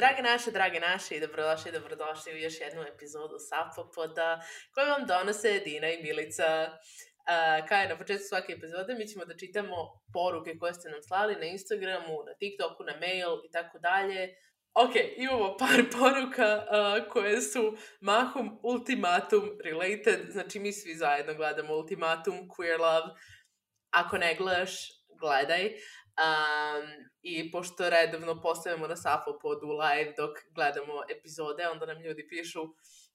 Drage naše, drage naše i dobrodošli, dobrodošli u još jednu epizodu Sapopoda koju vam donose Dina i Milica. Uh, kao je na početku svake epizode, mi ćemo da čitamo poruke koje ste nam slali na Instagramu, na TikToku, na mail i tako dalje. Ok, imamo par poruka uh, koje su mahom ultimatum related, znači mi svi zajedno gledamo ultimatum, queer love. Ako ne gledaš, gledaj. Um, I pošto redovno postavljamo na Safopodu live dok gledamo epizode, onda nam ljudi pišu,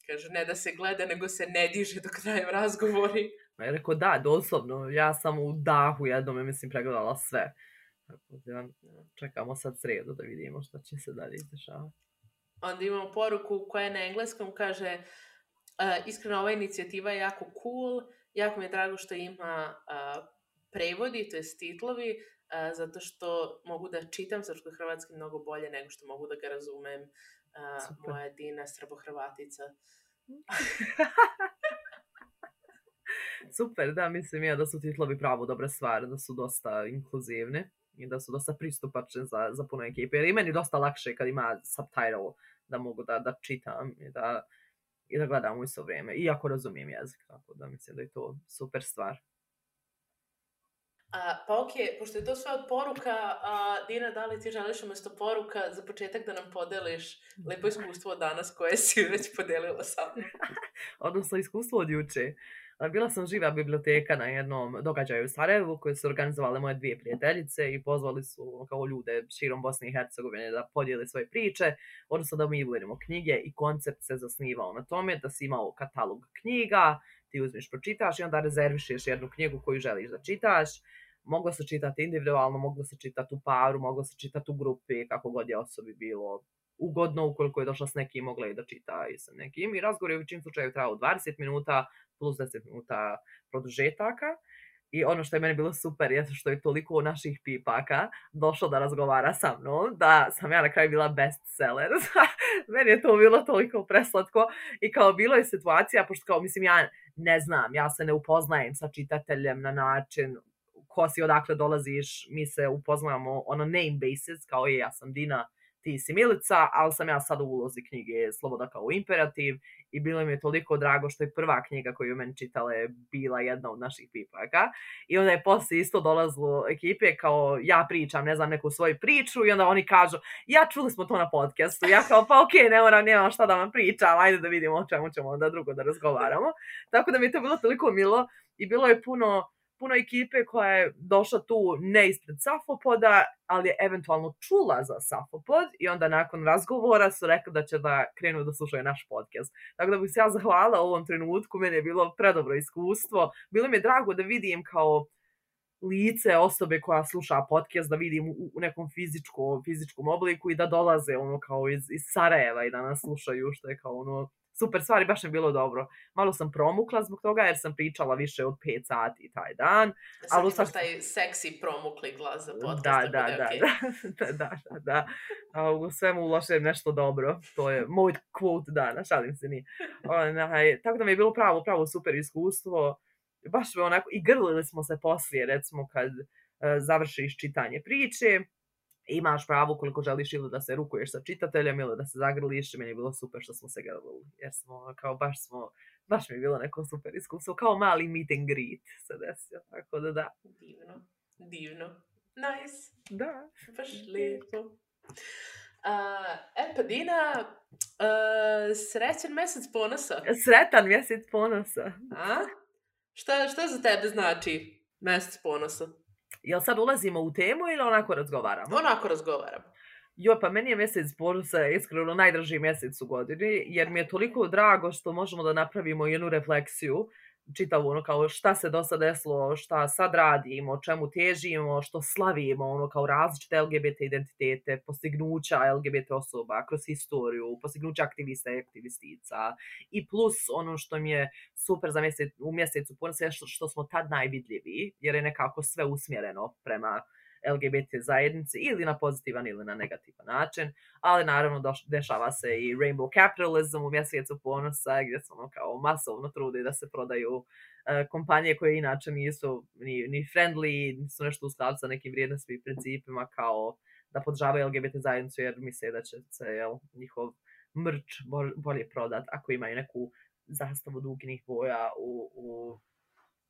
kaže, ne da se gleda, nego se ne diže dok traju razgovori. Ja rekao, da, doslovno, ja sam u dahu jednom, mislim, pregledala sve. Tako da, čekamo sad sredu da vidimo šta će se dalje izdešavati. Onda imamo poruku koja je na engleskom, kaže, uh, iskreno ova inicijativa je jako cool, jako mi je drago što ima uh, prevodi, to je titlovi, a, zato što mogu da čitam srpsko-hrvatski mnogo bolje nego što mogu da ga razumem a, moja Dina srbo-hrvatica. Super, da, mislim ja da su titlovi pravo dobra stvar, da su dosta inkluzivni i da su dosta pristupačni za, za puno ekipe. Jer i meni dosta lakše kad ima subtitle da mogu da, da čitam i da, i da gledam u isto vrijeme. Iako razumijem jezik, tako da mislim da je to super stvar. A, pa ok, pošto je to sve od poruka, a, Dina, da li ti želiš umesto poruka za početak da nam podeliš lepo iskustvo danas koje si već podelila sa mnom? Odnosno iskustvo od juče. Bila sam živa biblioteka na jednom događaju u Sarajevu koje su organizovale moje dvije prijateljice i pozvali su kao ljude širom Bosne i Hercegovine da podijeli svoje priče, odnosno da mi uvedemo knjige i koncept se zasnivao na tome da si imao katalog knjiga, ti uzmiš, pročitaš i onda rezervišeš jednu knjigu koju želiš da čitaš moglo se čitati individualno, moglo se čitati u paru, moglo se čitati u grupi, kako god je osobi bilo ugodno, ukoliko je došla s nekim, mogla je da čita i sa nekim. I razgovor je u većim slučaju trajao 20 minuta plus 10 minuta produžetaka. I ono što je meni bilo super je što je toliko naših pipaka došlo da razgovara sa mnom, da sam ja na kraju bila bestseller. meni je to bilo toliko preslatko. I kao bilo je situacija, pošto kao mislim ja ne znam, ja se ne upoznajem sa čitateljem na način ko si, odakle dolaziš, mi se upoznamo ono name basis, kao je, ja sam Dina, ti si Milica, ali sam ja sad u ulozi knjige Sloboda kao imperativ i bilo mi je toliko drago što je prva knjiga koju meni čitala je bila jedna od naših pipaka i onda je poslije isto dolazilo ekipe kao ja pričam, ne znam, neku svoju priču i onda oni kažu ja čuli smo to na podcastu, ja kao pa okej, okay, ne moram, nemam šta da vam pričam, ajde da vidimo o čemu ćemo onda drugo da razgovaramo. Tako da mi je to bilo toliko milo i bilo je puno puno ekipe koja je došla tu ne ispred Safopoda, ali je eventualno čula za Safopod i onda nakon razgovora su rekli da će da krenu da slušaju naš podcast. Tako da bih se ja zahvala ovom trenutku, meni je bilo predobro iskustvo. Bilo mi je drago da vidim kao lice osobe koja sluša podcast, da vidim u nekom fizičko, fizičkom obliku i da dolaze ono kao iz, iz Sarajeva i da nas slušaju, što je kao ono super stvari, baš je bilo dobro. Malo sam promukla zbog toga jer sam pričala više od 5 sati taj dan. Sad ali imaš taj seksi promukli glas za podcast. Da, da, da, okay. da, da, da, da. A u svemu ulošem nešto dobro. To je moj quote dana, šalim se ni. Onaj, tako da mi je bilo pravo, pravo super iskustvo. Baš me onako, i grlili smo se poslije, recimo kad uh, završiš čitanje priče imaš pravo koliko želiš ili da se rukuješ sa čitateljem ili da se zagrliš. Meni je bilo super što smo se grlili. Jer smo, kao baš smo, baš mi je bilo neko super iskustvo. Kao mali meet and greet se desio. Tako da da. Divno. Divno. Nice. Da. Baš lijepo. Uh, e pa Dina, uh, srećan mesec ponosa. Sretan mjesec ponosa. A? Šta, šta za tebe znači mesec ponosa? Jel sad ulazimo u temu ili onako razgovaramo? Onako razgovaramo. Jo, pa meni je mjesec bonusa iskreno najdraži mjesec u godini, jer mi je toliko drago što možemo da napravimo jednu refleksiju čitavo ono kao šta se do sad desilo, šta sad radimo, čemu težimo, što slavimo ono kao različite LGBT identitete, postignuća LGBT osoba kroz historiju, postignuća aktivista i aktivistica i plus ono što mi je super za mjesec, u mjesecu puno što, što smo tad najvidljiviji jer je nekako sve usmjereno prema LGBT zajednice ili na pozitivan ili na negativan način, ali naravno doš, dešava se i rainbow capitalism u mjesecu ponosa gdje se ono kao masovno trudi da se prodaju uh, kompanije koje inače nisu ni, ni friendly, nisu nešto u skladu sa nekim vrijednostima i principima kao da podržavaju LGBT zajednicu jer misle da će se jel, njihov mrč bolje prodat ako imaju neku zastavu duginih boja u, u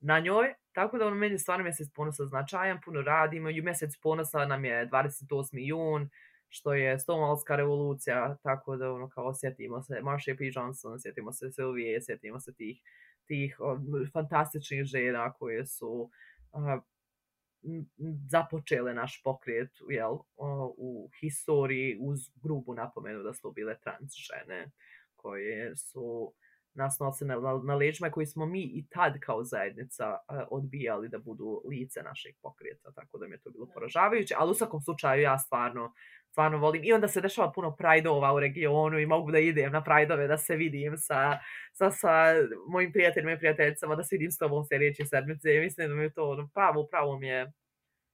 na njoj, tako da ono meni stvarno mjesec ponosa značajan, puno radimo i mjesec ponosa nam je 28. jun, što je Stonewallska revolucija, tako da ono kao sjetimo se Marsha P. Johnson, sjetimo se Silvije, sjetimo se tih, tih o, fantastičnih žena koje su a, započele naš pokret jel, u historiji uz grubu napomenu da su bile trans žene koje su nas nose na, na leđima koji smo mi i tad kao zajednica uh, odbijali da budu lice naših pokreta, tako da mi je to bilo poražavajuće, ali u svakom slučaju ja stvarno stvarno volim. I onda se dešava puno prajdova u regionu i mogu da idem na prajdove da se vidim sa, sa, sa mojim prijateljima i prijateljicama, da se vidim s tobom sljedeće sedmice. Mislim da mi je to ono, pravo, pravo mi je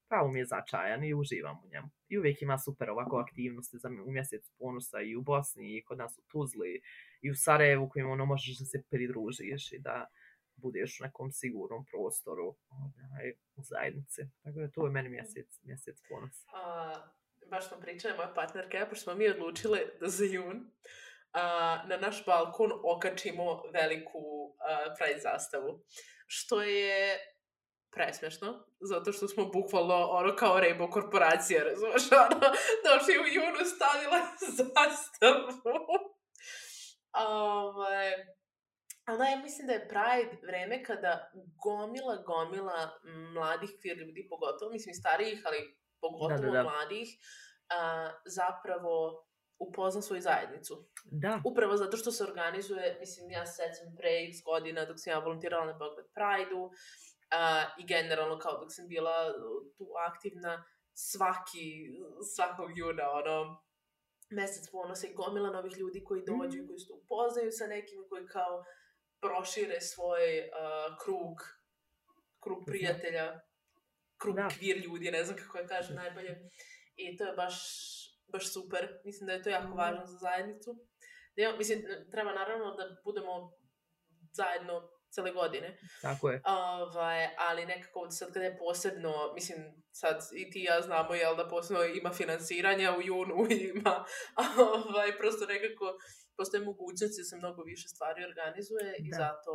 pravo mi je začajan i uživam u njemu. I uvijek ima super ovako aktivnosti za u mjesec ponosa i u Bosni i kod nas u Tuzli i u Sarajevu kojima ono možeš da se pridružiš i da budeš u nekom sigurnom prostoru ovaj, u zajednici. Tako da to je meni mjesec, mjesec ponosa. A, baš smo pričali, moja partnerka, pošto smo mi odlučile da za jun a, na naš balkon okačimo veliku a, zastavu. Što je presmešno, zato što smo bukvalno ono kao Rainbow korporacija, razumeš, ono, došli u junu stavila zastavu. Ovaj, ali ja mislim da je Pride vreme kada gomila, gomila mladih queer ljudi, pogotovo, mislim starijih, ali pogotovo da, da, da. mladih, a, zapravo upozna svoju zajednicu. Da. Upravo zato što se organizuje, mislim, ja se sećam pre x godina dok sam ja volontirala na Beograd Pride-u, Uh, I generalno, kao dok sam bila tu aktivna, svaki, svakog juna, ono, mesec ponosa i gomila novih ljudi koji dođu i mm. koji se upoznaju sa nekim koji kao prošire svoj uh, krug, krug prijatelja, krug da. kvir ljudi, ne znam kako je kaže najbolje. I to je baš, baš super. Mislim da je to jako mm. važno za zajednicu. Da imamo, mislim, treba naravno da budemo zajedno cele godine. Tako je. Ovaj, ali nekako sad kada je posebno, mislim, sad i ti ja znamo, jel, da posebno ima finansiranja u junu, ima, ovaj, prosto nekako postoje mogućnosti da se mnogo više stvari organizuje da. i zato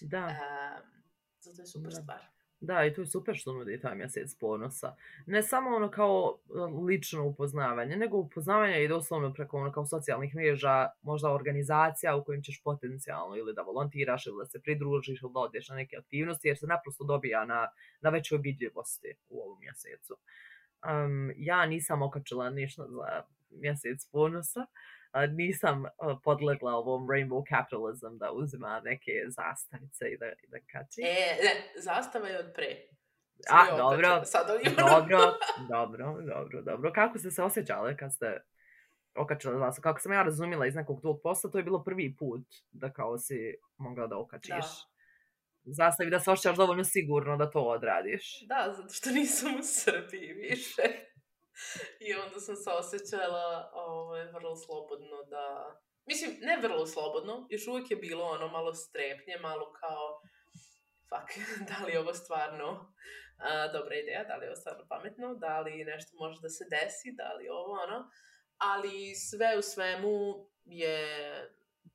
da. Um, zato je super da. stvar. Da, i to je super što nudi taj mjesec ponosa. Ne samo ono kao e, lično upoznavanje, nego upoznavanje i doslovno preko ono kao socijalnih mreža, možda organizacija u kojim ćeš potencijalno ili da volontiraš ili da se pridružiš ili da odeš na neke aktivnosti, jer se naprosto dobija na, na većoj vidljivosti u ovom mjesecu. Um, ja nisam okačila ništa za mjesec ponosa, nisam podlegla ovom rainbow capitalism da uzima neke zastavice i da, da kači. E, ne, zastava je od pre. A, dobro, dobro, dobro, dobro, dobro. Kako ste se osjećali kad ste okačili zastavu? Kako sam ja razumila iz nekog tvog posta, to je bilo prvi put da kao si mogla da okačiš. Da zastavi da se osjećaš dovoljno sigurno da to odradiš. Da, zato što nisam u Srbiji više. I onda sam se osjećala ovaj, vrlo slobodno da... Mislim, ne vrlo slobodno, još uvijek je bilo ono malo strepnje, malo kao fuck, da li je ovo stvarno a, dobra ideja, da li je ovo stvarno pametno, da li nešto može da se desi, da li ovo ono, ali sve u svemu je,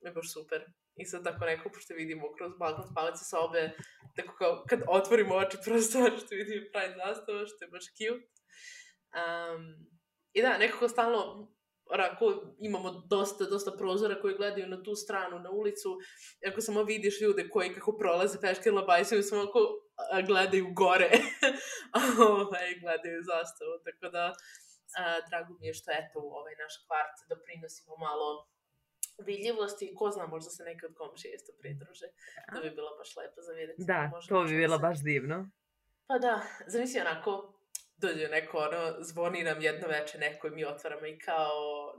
je baš super. I sad tako neko, pošto vidimo kroz balkon spavaće sobe, tako kao kad otvorimo oči prosto što vidimo pravi zastava, što je baš cute. Um, I da, nekako stalno rako, imamo dosta, dosta prozora koji gledaju na tu stranu, na ulicu. Ako samo vidiš ljude koji kako prolaze peške labajsima, samo ako gledaju gore, ovaj, gledaju zastavu. Tako da, a, drago mi je što eto u ovaj naš kvart doprinosimo malo vidljivosti i ko zna, možda se neke od komšije isto pridruže. To bi bilo baš lepo za vidjeti. Da, to bi bilo baš divno. Pa da, zamisli onako, dođe neko, ono, zvoni nam jedno veče neko i mi otvaramo i kao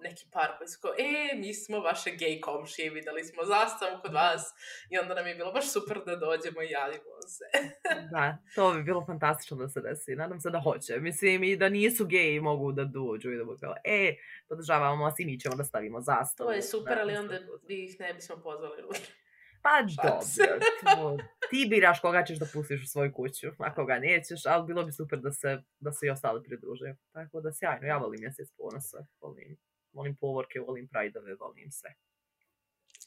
neki par koji su kao, e, mi smo vaše gej komšije, videli smo zastavu kod vas i onda nam je bilo baš super da dođemo i javimo se. da, to bi bilo fantastično da se desi, nadam se da hoće. Mislim i da nisu geji mogu da dođu i da budu kao, e, podržavamo vas i mi ćemo da stavimo zastavu. To je super, da, ali onda ih ne bismo pozvali Pa dobro, ti biraš koga ćeš da pustiš u svoju kuću, a koga nećeš, ali bilo bi super da se, da se i ostali pridruže. Tako da sjajno, ja volim mjesec ponosa, volim, volim povorke, volim prajdove, volim sve.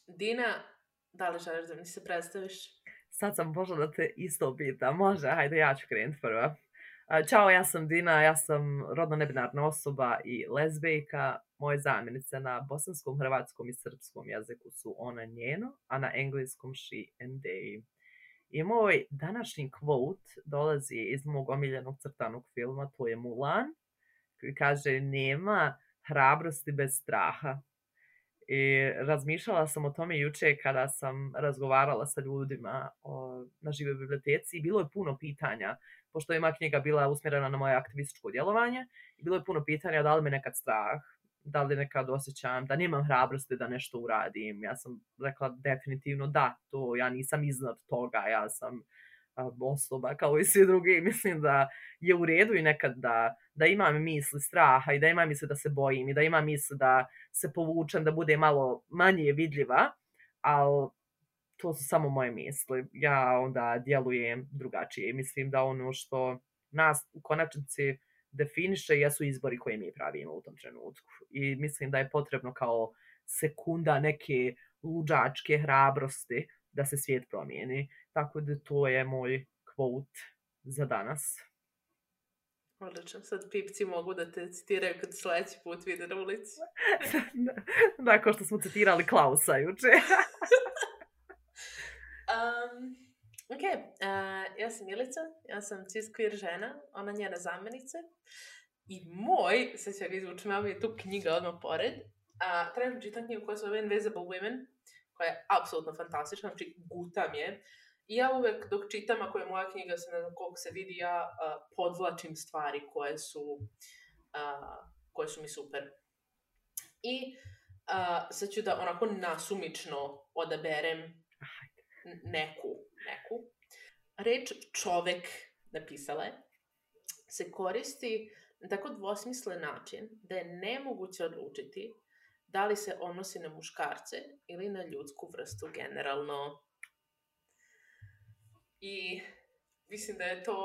Dina, da li želiš da mi se predstaviš? Sad sam pošla da te isto pitam, može, hajde ja ću krenuti prva. Ćao, ja sam Dina, ja sam rodno nebinarna osoba i lezbejka. Moje zamjenice na bosanskom, hrvatskom i srpskom jeziku su ona njeno, a na engleskom she and they. I moj današnji quote dolazi iz mog omiljenog crtanog filma, to je Mulan, koji kaže nema hrabrosti bez straha. I razmišljala sam o tome juče kada sam razgovarala sa ljudima o, na žive biblioteci i bilo je puno pitanja, pošto je moja knjiga bila usmjerena na moje aktivističko djelovanje, i bilo je puno pitanja da li me nekad strah, da li nekad osjećam da nemam hrabrosti da nešto uradim. Ja sam rekla definitivno da, to ja nisam iznad toga, ja sam osoba kao i svi drugi. Mislim da je u redu i nekad da, da imam misli straha i da imam misli da se bojim i da imam misli da se povučem, da bude malo manje vidljiva, ali to su samo moje misli. Ja onda djelujem drugačije. Mislim da ono što nas u konačnici definiše jesu izbori koje mi pravimo u tom trenutku. I mislim da je potrebno kao sekunda neke luđačke hrabrosti da se svijet promijeni. Tako da to je moj quote za danas. Odlično, sad pipci mogu da te citiraju kad sledeći put vide na ulici. da, da, što smo citirali Klausa juče. um, ok, uh, ja sam Milica, ja sam cis queer žena, ona njena zamenica. I moj, sad ću ja ga izvučem, ja je tu knjiga odmah pored. Uh, trenutno čitam knjigu koja se zove Invisible Women, koja je apsolutno fantastična, znači gutam je. I ja uvek dok čitam, ako je moja knjiga, se ne znam koliko se vidi, ja uh, podvlačim stvari koje su, uh, koje su mi super. I uh, sad ću da onako nasumično odaberem neku, neku. Reč čovek napisala je, se koristi na tako dvosmislen način da je nemoguće odlučiti da li se odnosi na muškarce ili na ljudsku vrstu generalno. I mislim da je to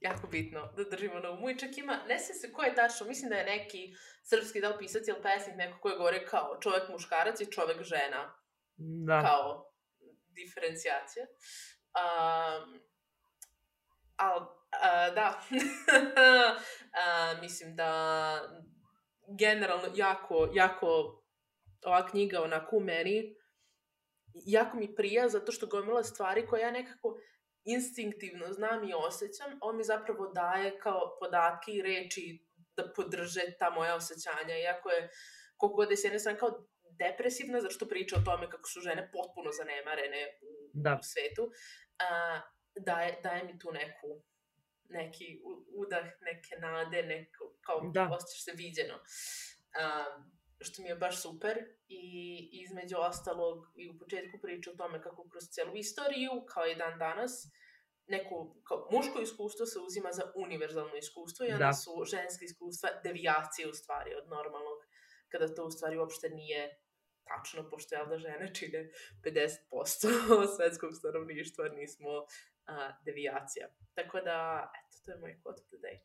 jako bitno da držimo na umu. I čak ima, ne se se ko je tačno, mislim da je neki srpski dao pisac ili pesnik neko koji govore kao čovek muškarac i čovek žena. Da. Kao diferencijacija. Um, al, uh, da. uh, mislim da generalno jako, jako ova knjiga onako u meni jako mi prija zato što gomila stvari koje ja nekako instinktivno znam i osjećam, on mi zapravo daje kao podatke i reči da podrže ta moja osjećanja, iako je koliko god je s jedne strane kao depresivna, zato što priča o tome kako su žene potpuno zanemarene u, da. u svetu, a, daje, daje mi tu neku neki udah, neke nade, neko, kao da. osjećaš se viđeno. Um, što mi je baš super i između ostalog i u početku priča o tome kako kroz celu istoriju, kao i dan danas, neko kao muško iskustvo se uzima za univerzalno iskustvo i onda da. su ženske iskustva devijacije u stvari od normalnog, kada to u stvari uopšte nije tačno, pošto je da žene čine 50% svetskog stanovništva, nismo a, devijacija. Tako da, eto, to je moj quote of the day.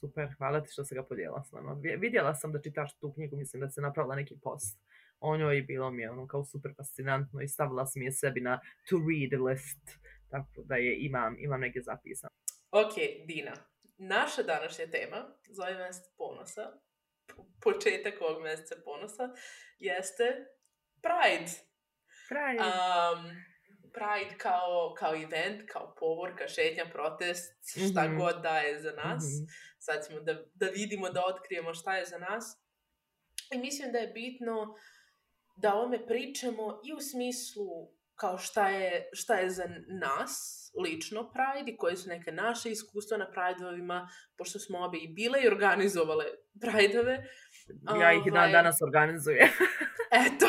Super, hvala ti što se ga podijela s nama. Vidjela sam da čitaš tu knjigu, mislim da se napravila neki post o njoj i bilo mi je ono kao super fascinantno i stavila sam je sebi na to read list, tako da je imam, imam neke zapisane. Ok, Dina, naša današnja tema zove mjesec ponosa, početak ovog mjeseca ponosa, jeste Pride. Pride. Um, Pride kao, kao event, kao povorka, šetnja, protest, šta mm -hmm. god da je za nas. Mm -hmm. Sad ćemo da, da vidimo, da otkrijemo šta je za nas. I mislim da je bitno da ome pričamo i u smislu kao šta je, šta je za nas lično Pride i koje su neke naše iskustva na Pride-ovima, pošto smo obe i bile i organizovale Pride-ove. Ja ih dan ovaj, danas organizujem. Eto.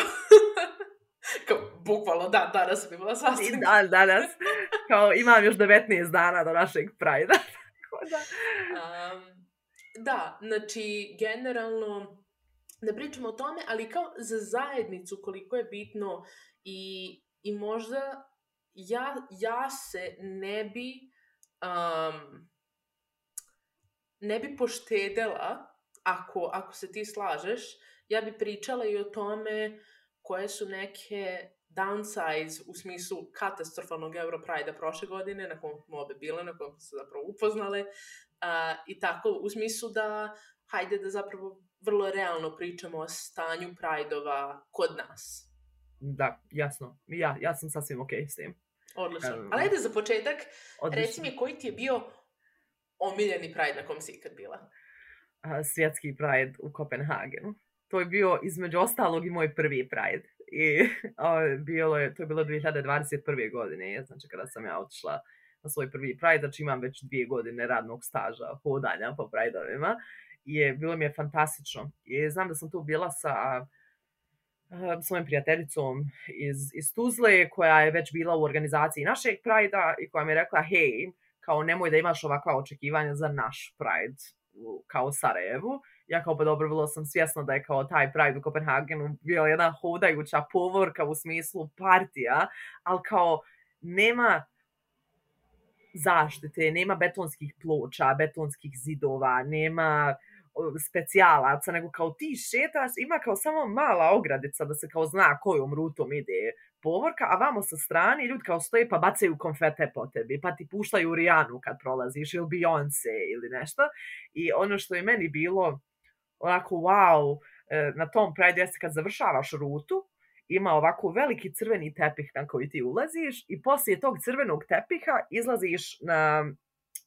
Bukvalno, da, danas sam imala sastanak. Dan, danas. Kao, imam još 19 dana do našeg Pride-a. da. Um, da, znači, generalno, da pričamo o tome, ali kao za zajednicu koliko je bitno i, i možda ja, ja se ne bi um, ne bi poštedela ako, ako se ti slažeš, ja bi pričala i o tome koje su neke downsides u smislu katastrofalnog Europride-a prošle godine, na kom smo obe bile, na kom smo se zapravo upoznale, uh, i tako u smislu da hajde da zapravo vrlo realno pričamo o stanju Pride-ova kod nas. Da, jasno. Ja, ja sam sasvim okej okay s tim. Odlično. Um, Ali ajde za početak, odlično. reci mi koji ti je bio omiljeni Pride na kom si ikad bila? A, svjetski Pride u Kopenhagenu. To je bio između ostalog i moj prvi Pride. I a, bilo je, to je bilo 2021. godine, znači kada sam ja otišla na svoj prvi Pride, znači imam već dvije godine radnog staža hodanja po Pride-ovima. Je, bilo mi je fantastično. I znam da sam tu bila sa svojim prijateljicom iz, iz Tuzle, koja je već bila u organizaciji našeg Pride-a i koja mi je rekla, hej, kao nemoj da imaš ovakva očekivanja za naš Pride u, kao Sarajevu. Ja kao pa dobro, bilo sam svjesna da je kao taj Pride u Kopenhagenu bio jedna hodajuća povorka u smislu partija, ali kao nema zaštite, nema betonskih ploča, betonskih zidova, nema specijalaca, nego kao ti šetaš, ima kao samo mala ogradica da se kao zna kojom rutom ide povorka, a vamo sa strane ljudi kao stoje pa bacaju konfete po tebi, pa ti puštaju Rijanu kad prolaziš ili Beyoncé ili nešto. I ono što je meni bilo onako wow, e, na tom Pride jeste kad završavaš rutu, ima ovako veliki crveni tepih na koji ti ulaziš i poslije tog crvenog tepiha izlaziš na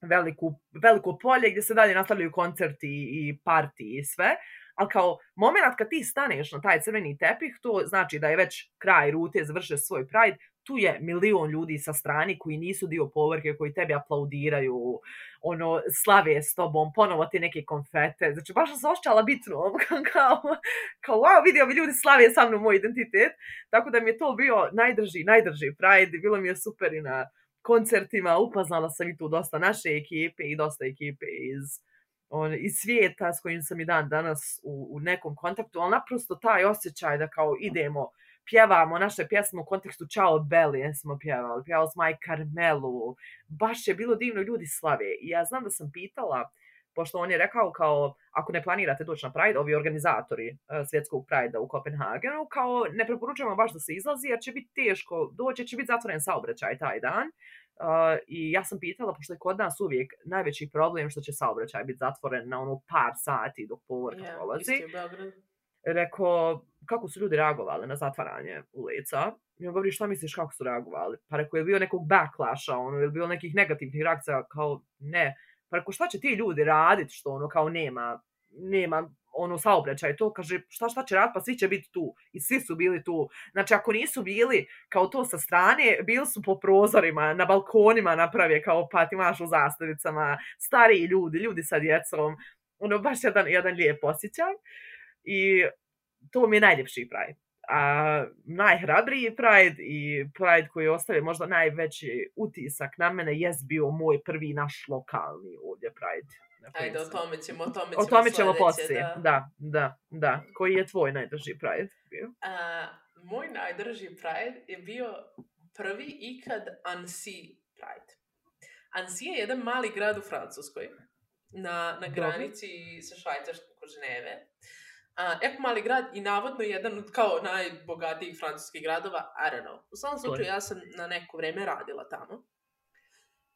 veliku, veliko polje gdje se dalje nastavljaju koncerti i parti i sve ali kao moment kad ti staneš na taj crveni tepih, to znači da je već kraj rute, završio svoj Pride, tu je milion ljudi sa strani koji nisu dio povrke, koji tebi aplaudiraju, ono, slave s tobom, ponovo ti neke konfete. Znači, baš sam se ošćala bitno, kao, kao, wow, vidio bi ljudi slave sa mnom moj identitet. Tako da mi je to bio najdrži, najdrži Pride, bilo mi je super i na koncertima, upoznala sam i tu dosta naše ekipe i dosta ekipe iz on, iz svijeta s kojim sam i dan danas u, u nekom kontaktu, ali naprosto taj osjećaj da kao idemo, pjevamo naše pjesme u kontekstu Ciao Belly, smo pjevali, pjevali smo aj Carmelu, baš je bilo divno, ljudi slave. I ja znam da sam pitala, pošto on je rekao kao, ako ne planirate doći na Pride, ovi organizatori uh, svjetskog Pride-a u Kopenhagenu, kao ne preporučujemo baš da se izlazi, jer će biti teško doći, će biti zatvoren saobraćaj taj dan. Uh, I ja sam pitala, pošto je kod nas uvijek najveći problem što će saobraćaj biti zatvoren na ono par sati dok povorka yeah, prolazi. Rekao, kako su ljudi reagovali na zatvaranje ulica? I on govori, šta misliš kako su reagovali? Pa rekao, je bio nekog backlasha, ono, je bilo nekih negativnih reakcija, kao ne. Pa rekao, šta će ti ljudi raditi što ono kao nema, nema ono saobraćaj, to kaže šta šta će rad, pa svi će biti tu. I svi su bili tu. Znači ako nisu bili kao to sa strane, bili su po prozorima, na balkonima napravije kao patimaš u zastavicama, stariji ljudi, ljudi sa djecom. Ono baš jedan, jedan lijep osjećaj. I to mi je najljepši Pride. A najhrabriji Pride i Pride koji ostaje možda najveći utisak na mene jest bio moj prvi naš lokalni ovdje Pride Ajde, o tome ćemo, o tome ćemo, o tome ćemo poslije. Da. da, da, da. Koji je tvoj najdrži Pride bio? A, moj najdrži Pride je bio prvi ikad Annecy Pride. Annecy je jedan mali grad u Francuskoj, na, na granici Dobre. sa Švajcarskom kod Ženeve. A, jako mali grad i navodno jedan od kao najbogatijih francuskih gradova, I don't know. U svom slučaju ja sam na neko vreme radila tamo.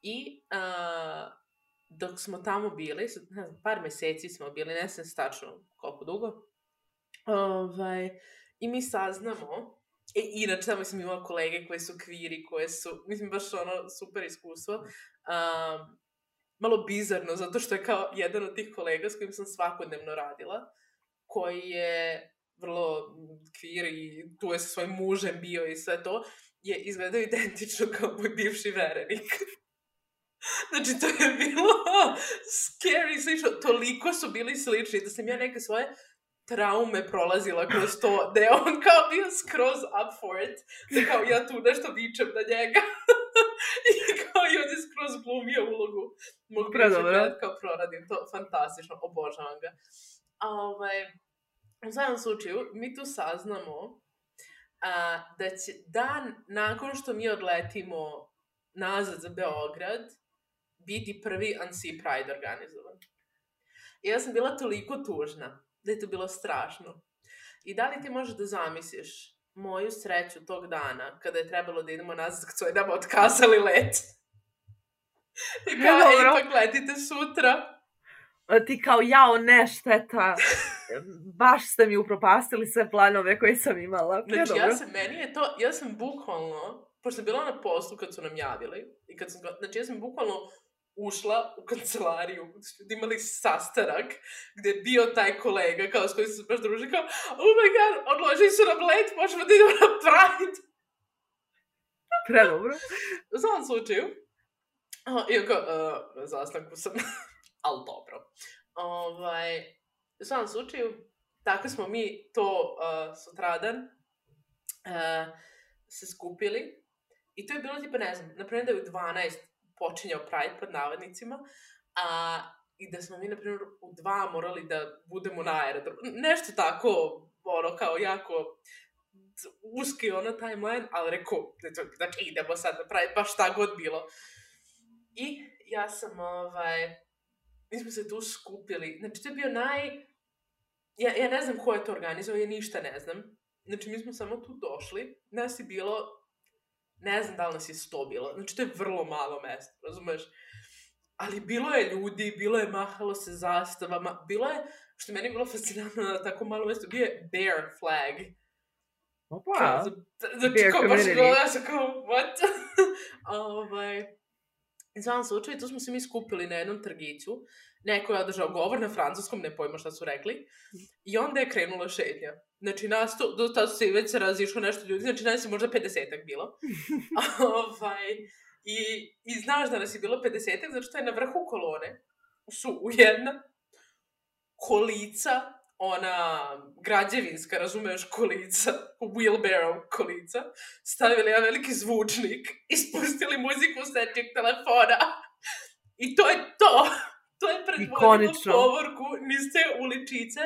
I uh, dok smo tamo bili, ne znam, par meseci smo bili, ne znam stačno koliko dugo, ovaj, i mi saznamo, e, inače tamo sam imala kolege koje su kviri, koje su, mislim, baš ono super iskustvo, um, malo bizarno, zato što je kao jedan od tih kolega s kojim sam svakodnevno radila, koji je vrlo kvir i tu je sa svojim mužem bio i sve to, je izgledao identično kao moj bivši verenik. Znači, to je bilo scary, slično. Toliko su bili slični da sam ja neke svoje traume prolazila kroz to, da je on kao bio skroz up for it, da kao ja tu nešto vičem na njega. I kao i on je skroz glumio ulogu mog bivšeg kao proradim. To fantastično, obožavam ga. A ovaj, u svakom slučaju, mi tu saznamo a, da će dan nakon što mi odletimo nazad za Beograd biti prvi Unsea Pride organizovan. I ja sam bila toliko tužna da je to bilo strašno. I da li ti možeš da zamisliš moju sreću tog dana kada je trebalo da idemo nazad kad su nam otkazali let? I kao, ej, pa gledite sutra. Ti kao, jao, ne, šteta. Baš ste mi upropastili sve planove koje sam imala. Znači, ja sam, meni je to, ja sam bukvalno, pošto sam bila na poslu kad su nam javili, i kad sam, znači, ja sam bukvalno ušla u kancelariju, da imali sastanak, gde je bio taj kolega, kao s kojim se baš druži, kao, oh my god, odložili su nam let, možemo da idemo na Pride. Predobro. U svakom slučaju, iako, uh, na zastanku sam, ali dobro. Ovaj, u svakom slučaju, tako smo mi to uh, sutradan uh, se skupili i to je bilo tipa, ne znam, naprimjer da je u 12 počinjao Pride pod navodnicima, a i da smo mi, na primjer, u dva morali da budemo na aerodromu. Nešto tako, ono, kao jako uski ono timeline, ali rekao, znači idemo sad na Pride, baš šta god bilo. I ja sam, ovaj, mi smo se tu skupili, znači to je bio naj, ja, ja ne znam ko je to organizovao, ja ništa ne znam. Znači mi smo samo tu došli, nas je bilo ne znam da li nas je sto bilo, znači to je vrlo malo mesto, razumeš? Ali bilo je ljudi, bilo je mahalo se zastavama, bilo je, što meni je bilo fascinantno na tako malo mesto, bio je bear flag. Opa, bear kao, baš kao, ja sam kao, what? ovaj, I svakom slučaju, tu smo se mi skupili na jednom trgiću, neko je održao govor na francuskom, ne pojma šta su rekli, i onda je krenula šetnja. Znači, nas tu, do tada se već razišlo nešto ljudi, znači nas je možda 50-ak bilo. ovaj, i, I znaš da nas je bilo 50-ak, zato što je na vrhu kolone su u jedna kolica, ona građevinska, razumeš, kolica, wheelbarrow kolica, stavili jedan veliki zvučnik i spustili muziku s nečeg telefona. I to je to. To je predvodilo povorku niz te uličice,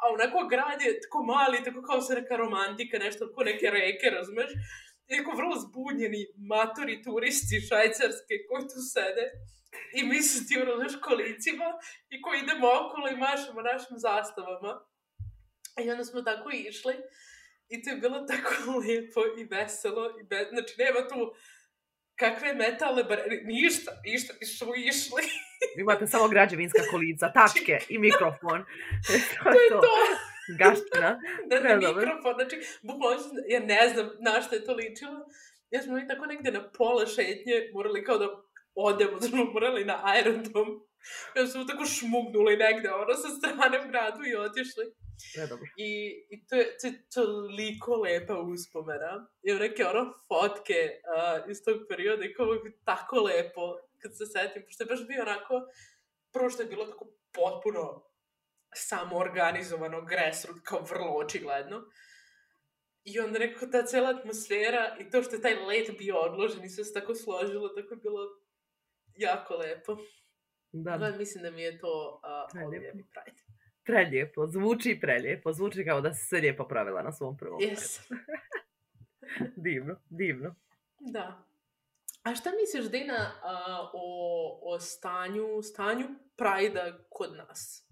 a onako grad je tako mali, tako kao se neka romantika, nešto ko neke reke, razumeš? I tako vrlo zbunjeni matori turisti švajcarske koji tu sede. I mi se ti ono, kolicima i koji idemo okolo i mašamo našim zastavama. I onda smo tako išli. I to je bilo tako lijepo i veselo. I be... Znači, nema tu kakve metale, bar... ništa, ništa, mi smo išli. Imate samo građevinska kolica, tačke i mikrofon. to je to. Gaština. Da, na Predobro. mikrofon, znači, bukvalno, ja ne znam na što je to ličilo. Ja smo mi tako negde na pola šetnje morali kao da odemo, da smo morali na aerodrom. Ja smo tako šmugnuli negde, ono, sa strane gradu i otišli. Predobro. I, i to je, to je toliko lepa uspomena. I neke ono fotke uh, iz tog perioda i kao je tako lepo kad se setim, pošto je baš bio onako, prvo što je bilo tako potpuno samo organizovano, grassroot, kao vrlo očigledno. I onda nekako ta cela atmosfera i to što je taj let bio odložen i sve se tako složilo, tako je bilo jako lepo. Da, Da. mislim da mi je to uh, Prelijepo. omiljeni Pride. prelijepo. Zvuči prelijepo. Zvuči kao da si se lijepo pravila na svom prvom. Yes. Divno, divno. Da. A šta misliš, Dina, a, o, o stanju, stanju Prajda kod nas?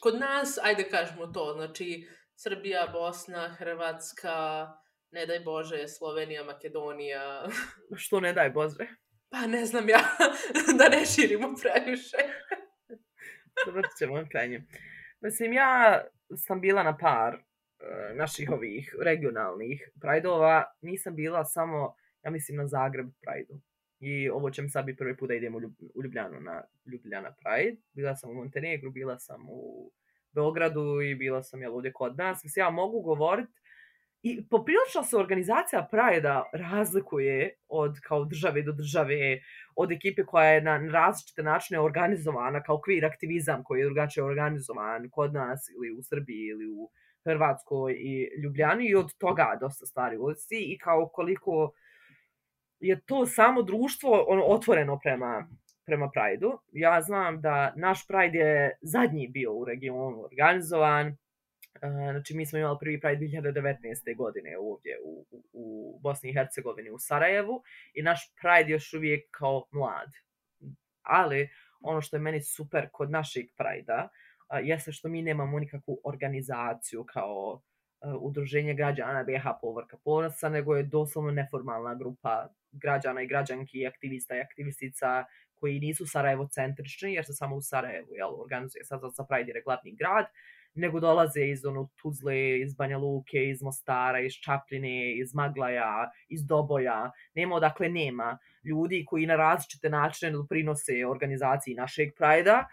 Kod nas, ajde kažemo to, znači Srbija, Bosna, Hrvatska, ne daj Bože, Slovenija, Makedonija, Što ne daj Bože. pa ne znam ja, da ne širimo previše. Završit ćemo krajnje. Mislim, ja sam bila na par e, naših ovih regionalnih prajdova. Nisam bila samo, ja mislim, na Zagreb prajdu. I ovo će mi sad biti prvi put da idem u, Ljub- u Ljubljanu na Ljubljana Pride. Bila sam u Montenegru, bila sam u Beogradu i bila sam jel, ovdje kod nas. Mislim, ja mogu govoriti i poprilično se organizacija Prajda razlikuje od kao države do države, od ekipe koja je na različite načine organizovana, kao queer aktivizam koji je drugačije organizovan kod nas ili u Srbiji ili u Hrvatskoj i Ljubljani i od toga dosta stari ulici i kao koliko je to samo društvo ono, otvoreno prema, prema Prajdu. Ja znam da naš Pride je zadnji bio u regionu organizovan, Znači, mi smo imali prvi Pride 2019. godine ovdje u, u, u Bosni i Hercegovini, u Sarajevu, i naš Pride još uvijek kao mlad. Ali, ono što je meni super kod našeg Pride-a, jeste što mi nemamo nikakvu organizaciju kao udruženje građana BH Povrka Ponosa, nego je doslovno neformalna grupa građana i građanki, aktivista i aktivistica koji nisu Sarajevo centrični, jer se samo u Sarajevu jel, organizuje sad za Pride je glavni grad, nego dolaze iz ono, Tuzle, iz Banja Luke, iz Mostara, iz Čapljine, iz Maglaja, iz Doboja. Nema odakle nema ljudi koji na različite načine doprinose organizaciji našeg Prajda,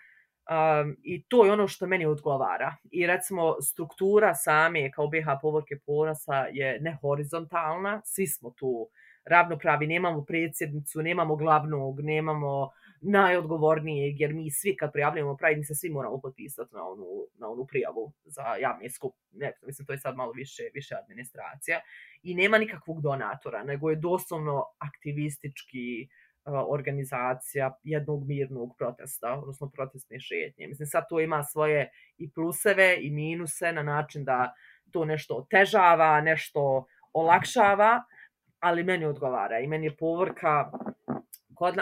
Um, I to je ono što meni odgovara. I recimo struktura same kao BH povorke porasa je nehorizontalna, svi smo tu ravnopravi, nemamo predsjednicu, nemamo glavnog, nemamo najodgovornijeg, jer mi svi kad prijavljamo Pride, mi se svi moramo potpisati na onu, na onu prijavu za javni skup. Ne, mislim, to je sad malo više, više administracija. I nema nikakvog donatora, nego je doslovno aktivistički organizacija jednog mirnog protesta, odnosno protestne šetnje. Mislim, sad to ima svoje i pluseve i minuse na način da to nešto otežava, nešto olakšava, ali meni odgovara i meni je povorka,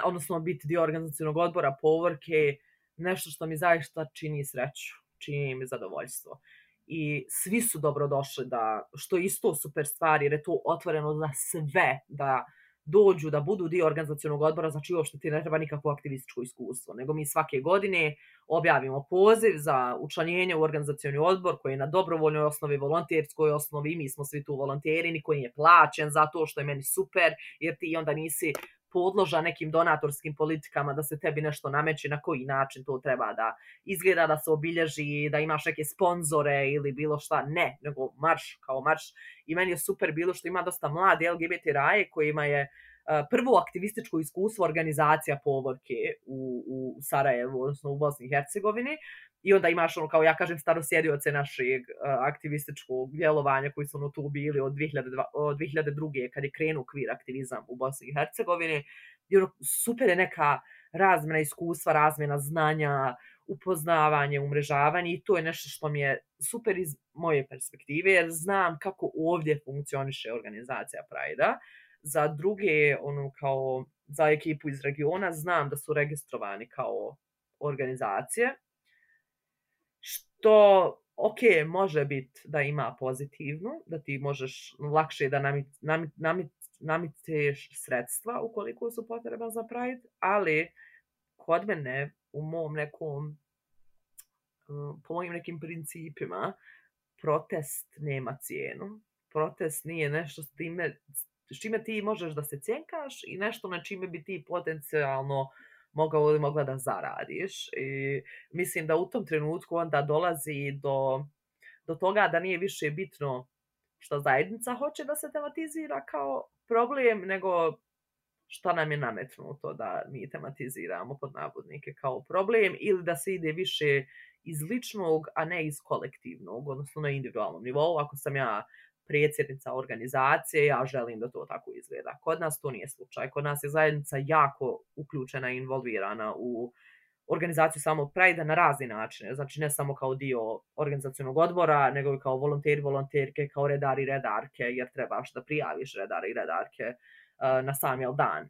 odnosno biti dio organizacijonog odbora povorke, nešto što mi zaista čini sreću, čini mi zadovoljstvo. I svi su dobrodošli da, što je isto super stvar, jer je to otvoreno za sve, da dođu da budu dio organizacijonog odbora, znači uopšte ti ne treba nikakvo aktivističko iskustvo, nego mi svake godine objavimo poziv za učlanjenje u organizacioni odbor koji je na dobrovoljnoj osnovi, volonterskoj osnovi, mi smo svi tu volonteri, niko nije plaćen za to što je meni super, jer ti onda nisi podloža nekim donatorskim politikama da se tebi nešto nameće, na koji način to treba da izgleda, da se obilježi, da imaš neke sponzore ili bilo šta. Ne, nego marš kao marš. I meni je super bilo što ima dosta mlade LGBT raje kojima je prvo aktivističko iskustvo organizacija povorke u, u Sarajevu, odnosno u Bosni i Hercegovini, I onda imaš, ono, kao ja kažem, starosjedioce našeg uh, aktivističkog djelovanja koji su ono tu bili od, 2002, od 2002. kad je krenuo kvir aktivizam u Bosni i Hercegovini. I ono, super je neka razmjena iskustva, razmjena znanja, upoznavanje, umrežavanje i to je nešto što mi je super iz moje perspektive jer znam kako ovdje funkcioniše organizacija Prajda. Za druge, ono kao za ekipu iz regiona, znam da su registrovani kao organizacije što ok, može biti da ima pozitivno, da ti možeš lakše da namit, namit, namit, namiteš sredstva ukoliko su potreba za Pride, ali kod mene u mom nekom po mojim nekim principima protest nema cijenu. Protest nije nešto s time s čime ti možeš da se cjenkaš i nešto na čime bi ti potencijalno mogao ili mogla da zaradiš. I mislim da u tom trenutku onda dolazi do, do toga da nije više bitno što zajednica hoće da se tematizira kao problem, nego šta nam je nametnuto da mi tematiziramo pod navodnike kao problem ili da se ide više iz ličnog, a ne iz kolektivnog, odnosno na individualnom nivou. Ako sam ja predsjednica organizacije, ja želim da to tako izgleda. Kod nas to nije slučaj. Kod nas je zajednica jako uključena i involvirana u organizaciju samog Pride na razni načine. Znači ne samo kao dio organizacijonog odbora, nego i kao volonteri, volonterke, kao redari redarke, jer trebaš da prijaviš redari i redarke uh, na sam jel dan.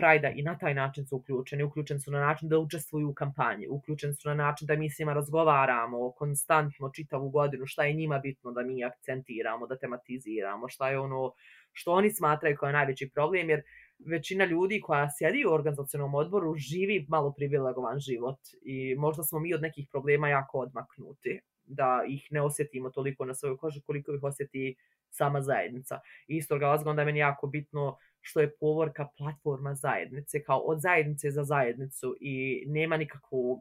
Prajda i na taj način su uključeni. Uključeni su na način da učestvuju u kampanji. Uključeni su na način da mi s njima razgovaramo konstantno čitavu godinu šta je njima bitno da mi akcentiramo, da tematiziramo, šta je ono što oni smatraju kao najveći problem, jer većina ljudi koja sjedi u organizacijonom odboru živi malo privilegovan život i možda smo mi od nekih problema jako odmaknuti da ih ne osjetimo toliko na svojoj koži koliko ih osjeti sama zajednica. I razlog onda je meni jako bitno što je povorka platforma zajednice, kao od zajednice za zajednicu i nema nikakvog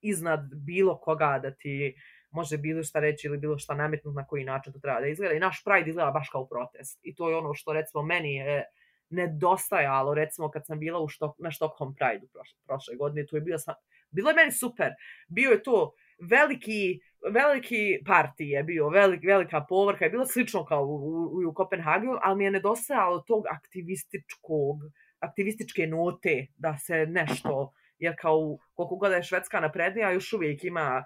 iznad bilo koga da ti može bilo šta reći ili bilo šta nametnuti na koji način to treba da izgleda. I naš Pride izgleda baš kao protest. I to je ono što recimo meni je nedostajalo, recimo kad sam bila u štok, na Stockholm Pride prošle, prošle godine, to je bilo, bilo je meni super. Bio je to veliki veliki parti je bio, velik, velika povrha, je bilo slično kao u, u, u Kopenhagenu, ali mi je nedostajalo tog aktivističkog, aktivističke note da se nešto, jer kao koliko god je Švedska naprednija, još uvijek ima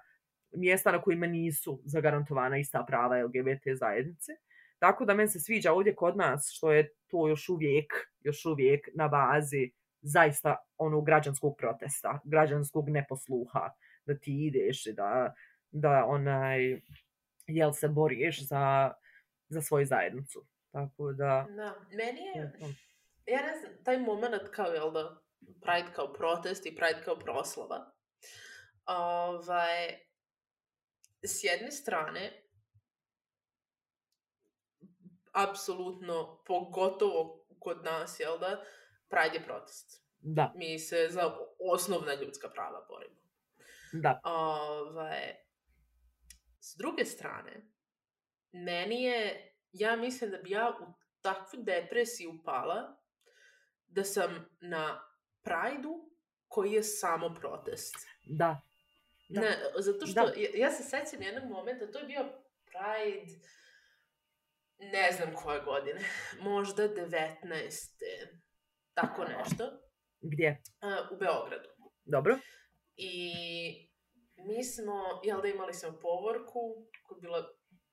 mjesta na kojima nisu zagarantovana ista prava LGBT zajednice. Tako da meni se sviđa ovdje kod nas što je to još uvijek, još uvijek na bazi zaista onog građanskog protesta, građanskog neposluha, da ti ideš i da, da onaj, jel se boriš za, za svoju zajednicu. Tako da... Da, meni je, ja ne znam, taj moment kao, jel da, Pride kao protest i Pride kao proslava, ovaj, s jedne strane, apsolutno, pogotovo kod nas, jel da, Pride je protest. Da. Mi se za osnovna ljudska prava borimo. Da. Ovaj, s druge strane, meni je, ja mislim da bi ja u takvu depresiju upala da sam na Prajdu koji je samo protest. Da. da. Ne, zato što, da. ja, ja se sećam jednog momenta, to je bio Pride, ne znam koje godine, možda 19. Tako nešto. Gdje? Uh, u Beogradu. Dobro. I mi smo, jel da imali smo povorku, koja je bila,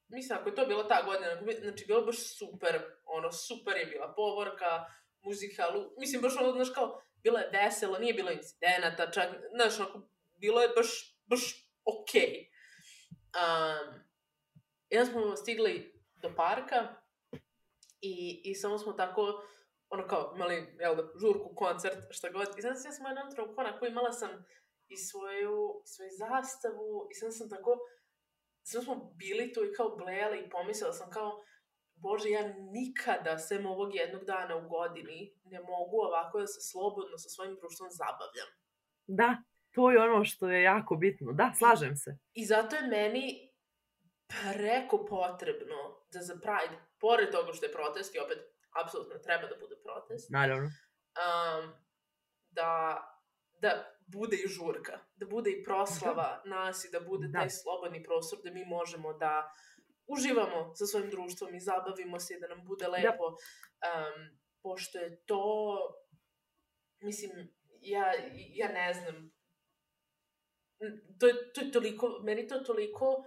mislim ako je to bila ta godina, znači bilo baš super, ono, super je bila povorka, muzika, mislim baš ono, znaš kao, bilo je veselo, nije bilo incidenata, čak, znaš, onako, bilo je baš, baš okej. Okay. Um, jedan smo stigli do parka i, i samo smo tako, ono kao, imali, jel da, žurku, koncert, šta god. I znam se, ja sam jednom trenutku onako imala sam i svoju, svoju zastavu i sam sam tako, sam smo bili tu i kao blejali i pomislila sam kao, Bože, ja nikada, sem ovog jednog dana u godini, ne mogu ovako da se slobodno sa svojim društvom zabavljam. Da, to je ono što je jako bitno. Da, slažem se. I zato je meni preko potrebno da za Pride, pored toga što je protest, i opet, apsolutno treba da bude protest. Naravno. Um, da, da bude i žurka, da bude i proslava da. nas i da bude da. taj slobodni prostor da mi možemo da uživamo sa svojim društvom i zabavimo se i da nam bude da. lepo. Da. Um, pošto je to, mislim, ja, ja ne znam, to je, to je toliko, meni to toliko,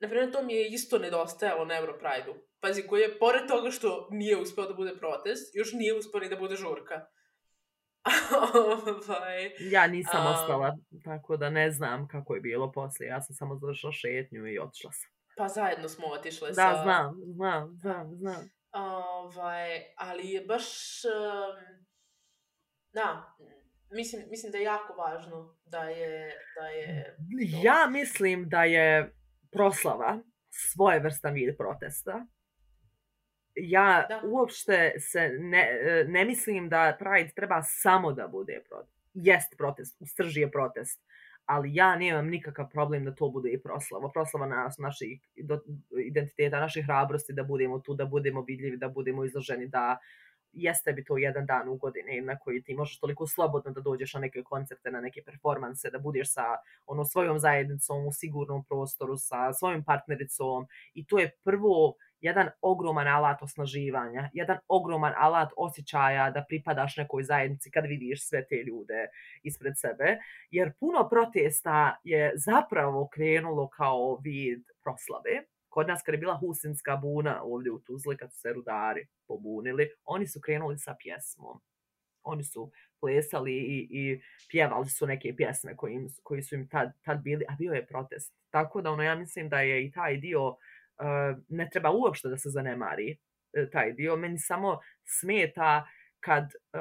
na primjer, to mi je isto nedostajalo na Europride-u. Pazi, koji je, pored toga što nije uspeo da bude protest, još nije uspeo ni da bude žurka. ovaj, ja nisam um, ostala, tako da ne znam kako je bilo poslije. Ja sam samo završila šetnju i otišla sam. Pa zajedno smo otišle da, sa... Da, znam, znam, znam, znam. Ovaj, ali je baš... Um, da, mislim, mislim da je jako važno da je... Da je ja mislim da je proslava svojevrstan vid protesta ja da. uopšte se ne, ne mislim da Pride treba samo da bude protest. Jest protest, u srži je protest, ali ja nemam nikakav problem da to bude i proslava. Proslava nas, naših identiteta, naših hrabrosti, da budemo tu, da budemo vidljivi, da budemo izloženi, da jeste bi to jedan dan u godini na koji ti možeš toliko slobodno da dođeš na neke koncerte, na neke performanse, da budeš sa ono svojom zajednicom u sigurnom prostoru, sa svojom partnericom i to je prvo jedan ogroman alat osnaživanja, jedan ogroman alat osjećaja da pripadaš nekoj zajednici kad vidiš sve te ljude ispred sebe, jer puno protesta je zapravo krenulo kao vid proslave. Kod nas kad je bila Husinska buna ovdje u Tuzli, kad su se rudari pobunili, oni su krenuli sa pjesmom. Oni su plesali i, i pjevali su neke pjesme koji, im, koji su im tad, tad bili, a bio je protest. Tako da ono, ja mislim da je i taj dio ne treba uopšte da se zanemari e, taj dio. Meni samo smeta kad e,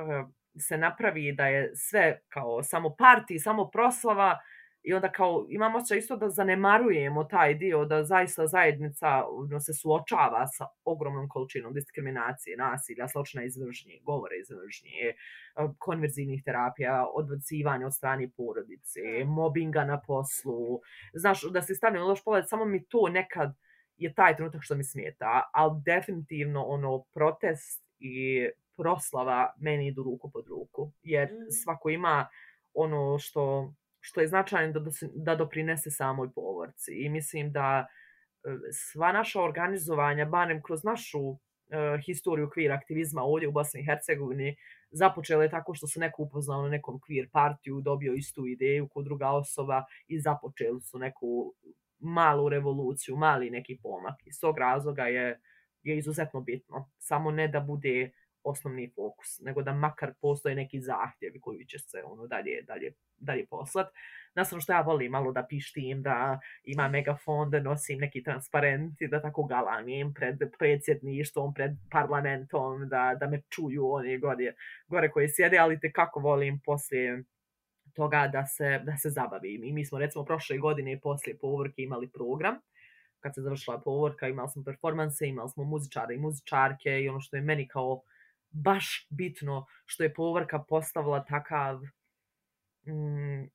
se napravi da je sve kao samo parti, samo proslava i onda kao imamo se isto da zanemarujemo taj dio, da zaista zajednica no, se suočava sa ogromnom količinom diskriminacije, nasilja, sločna izvržnje, govore izvržnje, e, konverzivnih terapija, odbacivanja od strane porodice, mobinga na poslu. Znaš, da se stavljamo loš pogled, samo mi to nekad je taj trenutak što mi smeta, ali definitivno ono protest i proslava meni idu ruku pod ruku, jer mm. svako ima ono što, što je značajno da, da doprinese samoj povorci i mislim da e, sva naša organizovanja, barem kroz našu uh, historiju kvir aktivizma ovdje u Bosni i Hercegovini, započele je tako što se neko upoznao na nekom kvir partiju, dobio istu ideju kod druga osoba i započeli su neku malu revoluciju, mali neki pomak. Iz tog razloga je, je izuzetno bitno. Samo ne da bude osnovni fokus, nego da makar postoje neki zahtjevi koji će se ono dalje, dalje, dalje poslat. Nastavno što ja volim malo da pištim, da ima megafon, da nosim neki transparent i da tako galamim pred predsjedništvom, pred parlamentom, da, da me čuju oni gore, gore koji sjede, ali te kako volim poslije toga da se, da se zabavim. I mi smo recimo prošle godine poslije povorke imali program, kad se završila povorka imali smo performanse, imali smo muzičare i muzičarke i ono što je meni kao baš bitno što je povorka postavila takav mm,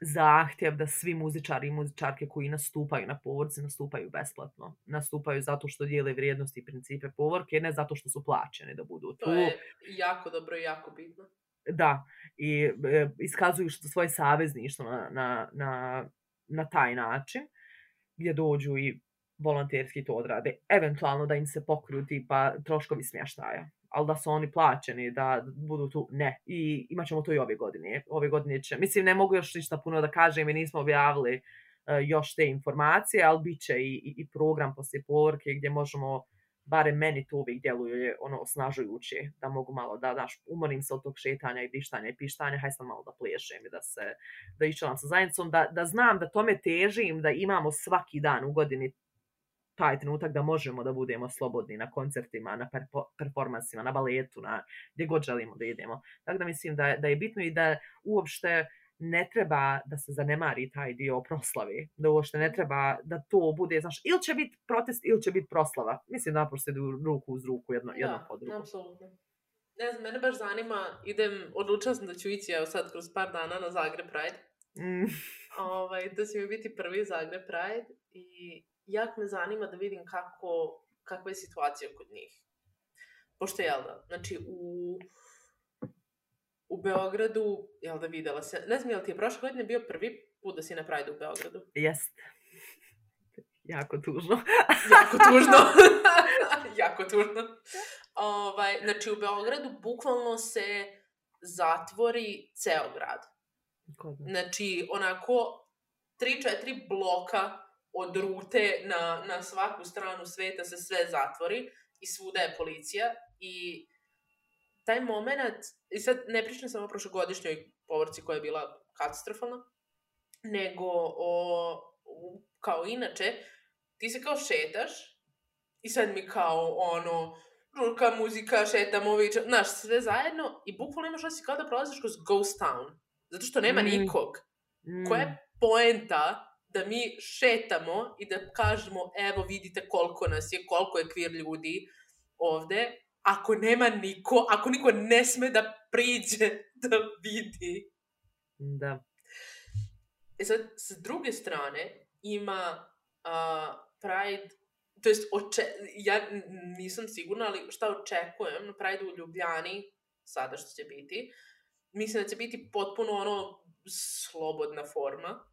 zahtjev da svi muzičari i muzičarke koji nastupaju na povorci nastupaju besplatno. Nastupaju zato što dijele vrijednosti i principe povorke, ne zato što su plaćeni da budu tu. To je jako dobro i jako bitno. Da, i e, iskazuju što svoje savezništvo na, na, na, na taj način, gdje dođu i volonterski to odrade. Eventualno da im se pokriju tipa troškovi smještaja ali da su oni plaćeni, da budu tu, ne. I imat ćemo to i ove godine. Ove godine će, mislim, ne mogu još ništa puno da kažem, mi nismo objavili uh, još te informacije, ali bit će i, i, i program poslije povorke gdje možemo, bare meni to uvijek djeluje ono osnažujuće, da mogu malo da, daš, umorim se od tog šetanja i dištanja i pištanja, haj sam malo da plešem i da se, da išćelam sa zajednicom, da, da znam da tome težim, da imamo svaki dan u godini taj trenutak da možemo da budemo slobodni na koncertima, na performansima, na baletu, na gdje god želimo da idemo. Tako da mislim da, da je bitno i da uopšte ne treba da se zanemari taj dio proslave, da uopšte ne treba da to bude, znaš, ili će biti protest, ili će biti proslava. Mislim da naprosto idu ruku uz ruku jedno, ja, jedno po drugo. apsolutno. Ne znam, mene baš zanima, idem, odlučila sam da ću ići, evo sad, kroz par dana na Zagreb Pride. Mm. ovaj, da će mi biti prvi Zagreb Pride i jak me zanima da vidim kako, kakva je situacija kod njih. Pošto, jel da, znači u, u Beogradu, jel da videla se, ne znam, jel ti je prošle godine bio prvi put da si na Pride u Beogradu? Jest. Jako tužno. jako tužno. jako tužno. Ovaj, znači, u Beogradu bukvalno se zatvori ceo grad. Znači, onako, 3-4 bloka od rute na, na svaku stranu sveta se sve zatvori i svuda je policija i taj moment, i sad ne pričam samo o prošlogodišnjoj povorci koja je bila katastrofalna, nego o, kao inače, ti se kao šetaš i sad mi kao ono, žurka, muzika, šetamo, viča, znaš, sve zajedno i bukvalno imaš osjećaj kao da prolaziš kroz ghost town, zato što nema mm. nikog. Mm. Koja je poenta da mi šetamo i da kažemo evo vidite koliko nas je, koliko je kvir ljudi ovde, ako nema niko, ako niko ne sme da priđe da vidi. Da. E sad, s druge strane, ima uh, Pride, to jest, oče, ja nisam sigurna, ali šta očekujem na Pride u Ljubljani, sada što će biti, mislim da će biti potpuno ono slobodna forma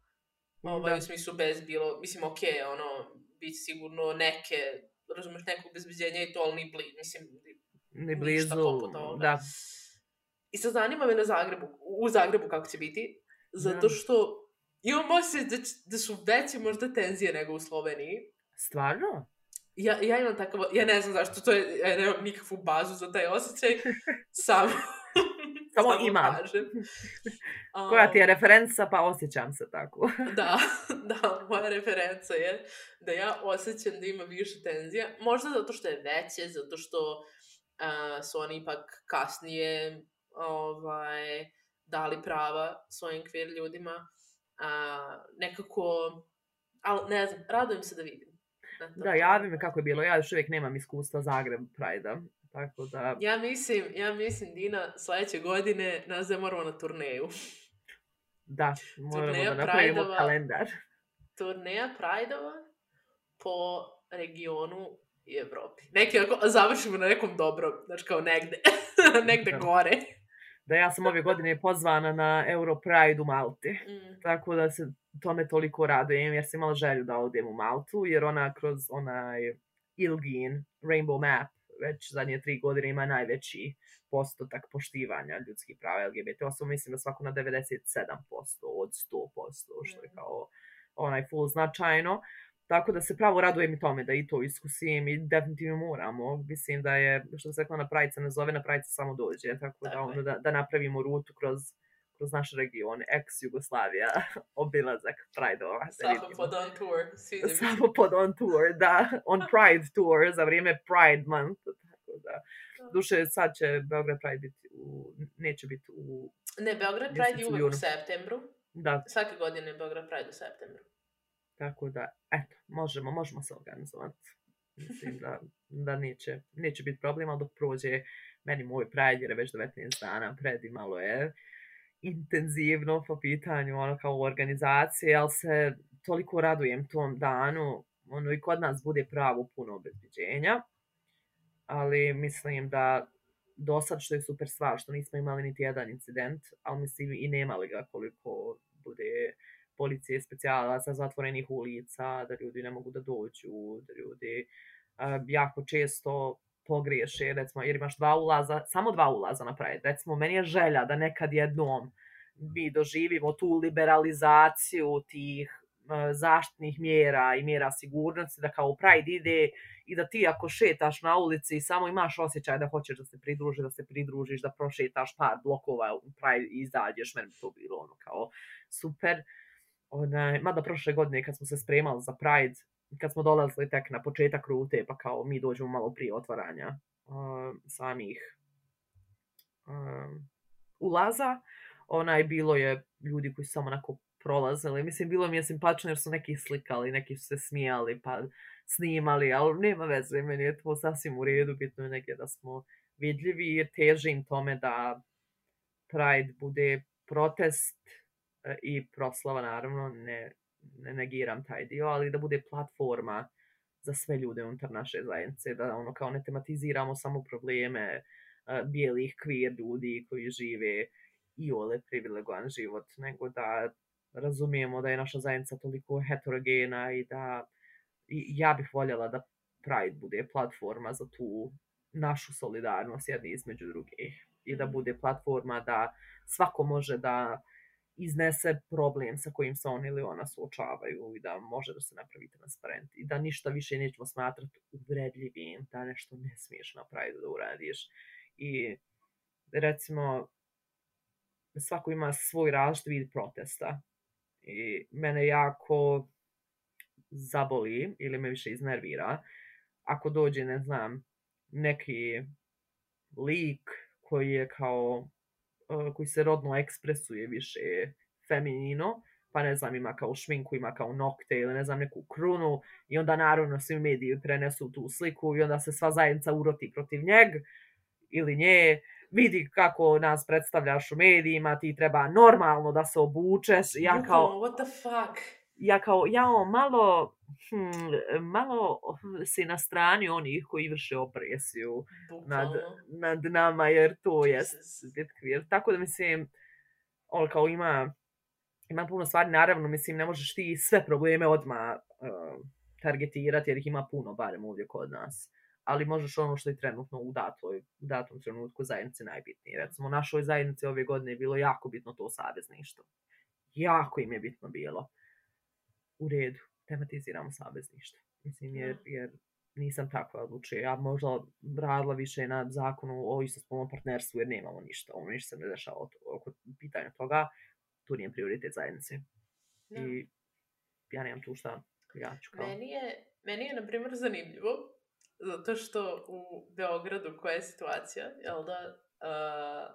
Ovaj, da. u smislu bez bilo, mislim, ok, ono, biti sigurno neke, razumeš, nekog bezbeđenja i to, ali ni blizu, mislim, ni blizu, da. I sad zanima me na Zagrebu, u Zagrebu kako će biti, zato što imam osjećaj da, da su veće možda tenzije nego u Sloveniji. Stvarno? Ja, ja imam takav, ja ne znam zašto, to je, ja nemam nikakvu bazu za taj osjećaj, samo Samo, Samo imam. Kažem. Koja ti je referenca, pa osjećam se tako. da, da, moja referenca je da ja osjećam da ima više tenzija. Možda zato što je veće, zato što uh, su oni ipak kasnije ovaj, dali prava svojim queer ljudima. Uh, nekako, ali ne znam, radujem se da vidim. Da, javi me kako je bilo. Ja još uvijek nemam iskustva Zagreb Pride-a. Tako da... Ja mislim, ja mislim, Dina, sledeće godine nas da moramo na turneju. Da, moramo turneja da napravimo Prajdova, kalendar. Turneja Prajdova po regionu i Evropi. Neki, ako završimo na nekom dobrom, znači kao negde, negde da. gore. Da, ja sam ove godine pozvana na Euro Pride u Malti. Mm. Tako da se tome toliko radujem, jer sam imala želju da odem u Maltu, jer ona kroz onaj Ilgin, Rainbow Map, već zadnje tri godine ima najveći postotak poštivanja ljudskih prava LGBT osoba, mislim da svako na 97% od 100%, što je mm. kao onaj full značajno. Tako da se pravo radujem i tome da i to iskusim i definitivno moramo. Mislim da je, što se rekla, na prajica ne zove, na prajica samo dođe. Tako da, ono, da, da napravimo rutu kroz kroz naš region, ex-Jugoslavija, obilazak Pride-ova. Samo pod on tour. Samo pod on tour, da. On Pride tour za vrijeme Pride month. Tako da. Duše, sad će Beograd Pride biti u, neće biti u... Ne, Beograd Pride je uvek u septembru. Da. Svake godine je Beograd Pride u septembru. Tako da, eto, možemo, možemo se organizovati. Mislim da, da neće, neće biti problem, ali dok prođe meni moj Pride, jer je već 19 dana, predi malo je intenzivno po pitanju ono kao organizacije, ali se toliko radujem tom danu, ono i kod nas bude pravo puno obezbiđenja, ali mislim da do sad što je super stvar, što nismo imali niti jedan incident, ali mislim i nemali ga koliko bude policije specijalaca, zatvorenih ulica, da ljudi ne mogu da dođu, da ljudi uh, jako često pogriješe, recimo, jer imaš dva ulaza, samo dva ulaza na Pride. Recimo, meni je želja da nekad jednom mi doživimo tu liberalizaciju tih zaštitnih mjera i mjera sigurnosti, da kao Pride ide i da ti ako šetaš na ulici samo imaš osjećaj da hoćeš da se pridružiš, da se pridružiš, da prošetaš par blokova u Pride i izađeš, meni to bilo ono kao super. Onaj, mada prošle godine kad smo se spremali za Pride, kad smo dolazili tek na početak rute, pa kao mi dođemo malo prije otvaranja uh, samih uh, ulaza, onaj bilo je ljudi koji su samo onako prolazili. Mislim, bilo mi je simpatično jer su neki slikali, neki su se smijali, pa snimali, ali nema veze, meni je to sasvim u redu, bitno je negdje da smo vidljivi jer težim tome da Pride bude protest i proslava, naravno, ne ne negiram taj dio, ali da bude platforma za sve ljude unutar naše zajednice, da ono kao ne tematiziramo samo probleme uh, bijelih queer ljudi koji žive i ole privilegovan život, nego da razumijemo da je naša zajednica toliko heterogena i da i ja bih voljela da Pride bude platforma za tu našu solidarnost jedni između drugih i da bude platforma da svako može da uh, iznese problem sa kojim se on ili ona suočavaju i da može da se napravi transparent i da ništa više nećemo smatrati uvredljivim, da nešto ne smiješ napraviti da uradiš. I recimo, svako ima svoj različit vid protesta i mene jako zaboli ili me više iznervira ako dođe, ne znam, neki lik koji je kao koji se rodno ekspresuje više feminino, pa ne znam, ima kao šminku, ima kao nokte ili ne znam, neku krunu i onda naravno svi mediji prenesu tu sliku i onda se sva zajednica uroti protiv njeg ili nje, vidi kako nas predstavljaš u medijima, ti treba normalno da se obučeš, ja kao... What the fuck? Ja kao, ja malo, hm, malo si na strani onih koji vrše opresiju nad, nad nama, jer to je bitkvir. Tako da mislim, on kao ima, ima puno stvari, naravno, mislim, ne možeš ti sve probleme odmah uh, targetirati, jer ih ima puno, barem ovdje kod nas. Ali možeš ono što je trenutno u, datoj, u datom trenutku zajednice najbitnije. Recimo, našoj zajednici ove godine je bilo jako bitno to savezništvo. Jako im je bitno bilo. U redu tematiziramo savezništvo. Mislim, jer, jer nisam takva odlučio. Ja možda radila više na zakonu o istospolnom partnerstvu, jer nemamo ništa. Ono ništa se ne dešava oko pitanja toga. Tu nije prioritet zajednice. Da. I ja nemam tu šta ja ću kao... Meni je, meni je, na primjer, zanimljivo, zato što u Beogradu koja je situacija, jel da, uh,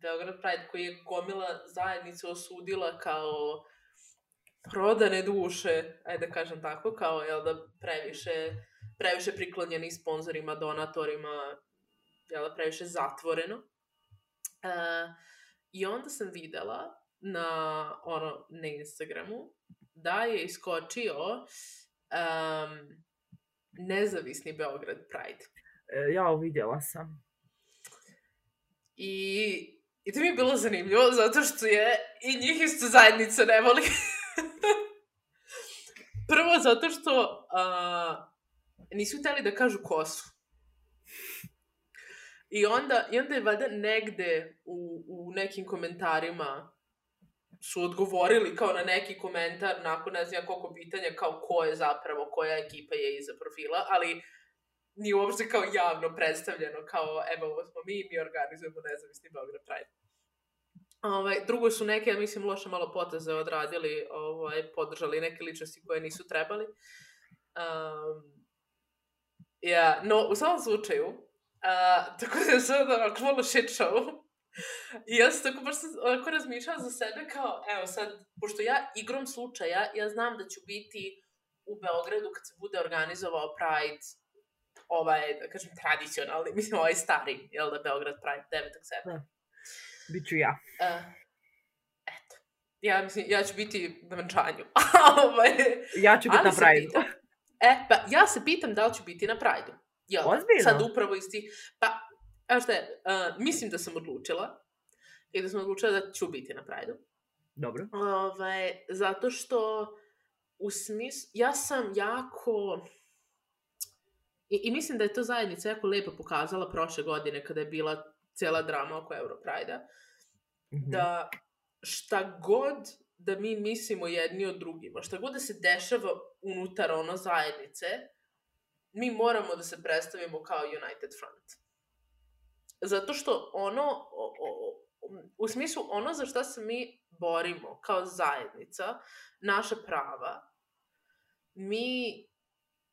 Beograd Pride koji je gomila zajednicu osudila kao prodane duše, ajde da kažem tako, kao jel da previše, previše priklonjeni sponsorima, donatorima, jel da previše zatvoreno. Uh, I onda sam videla na, ono, na Instagramu da je iskočio um, nezavisni Beograd Pride. E, ja vidjela sam. I, I to mi je bilo zanimljivo, zato što je i njih isto zajednica ne voli. Prvo zato što uh, nisu hteli da kažu ko su. I onda, I onda je valjda negde u, u nekim komentarima su odgovorili kao na neki komentar nakon ne znam koliko pitanja kao ko je zapravo, koja ekipa je iza profila, ali nije uopšte kao javno predstavljeno kao evo ovo smo mi, mi organizujemo nezavisni Beograd Pride. Ovaj, drugo su neke, mislim, loše malo poteze odradili, ovaj, podržali neke ličnosti koje nisu trebali. Um, ja, no, u svakom slučaju, uh, tako da je sad onako malo shit show, I ja sam tako baš onako razmišljala za sebe kao, evo sad, pošto ja igrom slučaja, ja znam da ću biti u Beogradu kad se bude organizovao Pride, ovaj, da kažem, tradicionalni, mislim, ovaj stari, jel da, Beograd Pride, 9. septembra. Biću ja. Uh, eto. Ja mislim, ja ću biti na venčanju. ovaj, ja ću biti na Pride. E, pa ja se pitam da li ću biti na Pride-u. Jel? Ozbiljno? Sad upravo isti. Pa, evo šta je, uh, mislim da sam odlučila i da sam odlučila da ću biti na Pride-u. Dobro. Ovaj, zato što u smislu, ja sam jako... I, I mislim da je to zajednica jako lepo pokazala prošle godine kada je bila cela drama oko Europride-a. Mm -hmm. Da šta god da mi mislimo jedni od drugima, šta god da se dešava unutar ono zajednice, mi moramo da se predstavimo kao United Front. Zato što ono, o, o, u smislu ono za što se mi borimo kao zajednica, naša prava, mi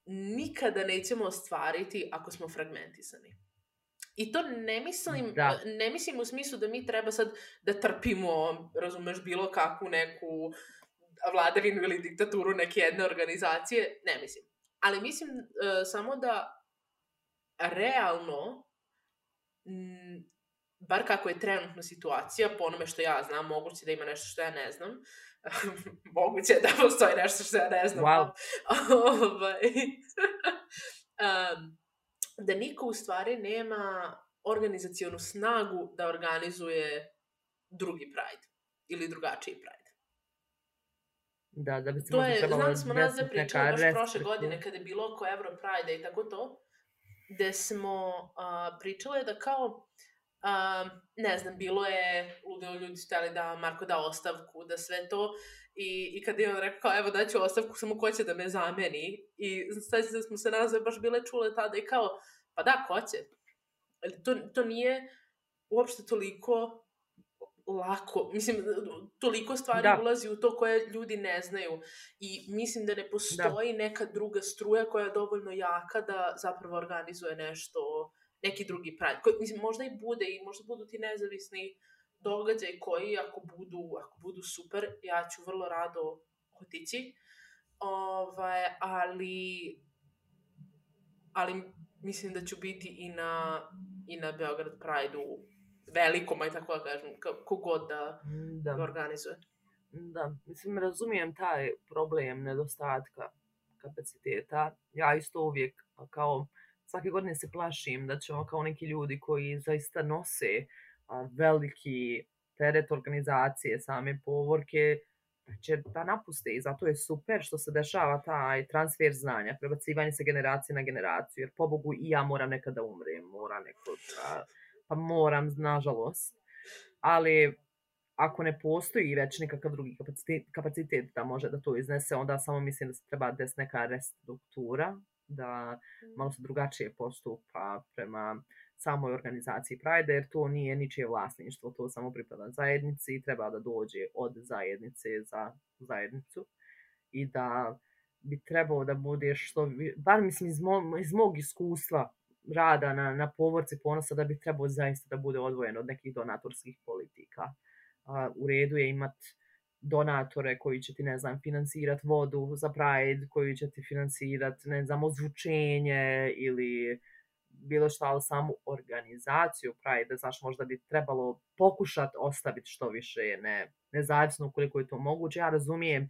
nikada nećemo ostvariti ako smo fragmentisani. I to ne mislim, da. ne mislim u smislu da mi treba sad da trpimo, razumeš, bilo kakvu neku vladavinu ili diktaturu neke jedne organizacije, ne mislim. Ali mislim uh, samo da realno m, bar kako je trenutna situacija, po onome što ja znam, moguće da ima nešto što ja ne znam, moguće da postoji nešto što ja ne znam. Wow. ovaj, um, da niko u stvari nema organizacionu snagu da organizuje drugi Pride ili drugačiji Pride. Da, da bi se to je, znam smo nas da pričali baš prošle godine kada je bilo oko Euro Pride i tako to, gde smo uh, pričale da kao Um, ne znam, bilo je, ludeo ljudi su htjeli da Marko da ostavku, da sve to, i, i kad je on rekao, kao, evo daću ostavku, samo ko će da me zameni, i sad da smo se nazve baš bile čule tada i kao, pa da, ko će? To, to nije uopšte toliko lako, mislim, toliko stvari da. ulazi u to koje ljudi ne znaju i mislim da ne postoji da. neka druga struja koja je dovoljno jaka da zapravo organizuje nešto neki drugi. Koji, mislim, možda i bude i možda budu ti nezavisni događaj koji ako budu, ako budu super, ja ću vrlo rado otići. Ovaj, ali ali mislim da ću biti i na, i na Beograd Pride-u velikom, aj tako da kažem, kogod da, da. ga organizuje. Da, mislim, razumijem taj problem nedostatka kapaciteta. Ja isto uvijek kao svake godine se plašim da ćemo kao neki ljudi koji zaista nose a, veliki teret organizacije same povorke, da će da napuste i zato je super što se dešava taj transfer znanja, prebacivanje se generacije na generaciju, jer pobogu i ja moram nekada umrem, mora neko da, pa moram, nažalost. Ali ako ne postoji već nekakav drugi kapacitet, kapacitet da može da to iznese, onda samo mislim da se treba des neka restruktura da malo se drugačije postupa prema samoj organizaciji Pride, jer to nije ničije vlasništvo, to samo pripada zajednici i treba da dođe od zajednice za zajednicu i da bi trebao da bude što, bar mislim iz, mo, iz mog iskustva rada na, na povorci ponosa da bi trebao zaista da bude odvojen od nekih donatorskih politika. Uh, u redu je imati donatore koji će ti, ne znam, finansirati vodu za Pride, koji će ti finansirati, ne znam, ozvučenje ili bilo šta, ali samu organizaciju Pride, znaš, možda bi trebalo pokušati ostaviti što više ne, nezavisno ukoliko je to moguće. Ja razumijem,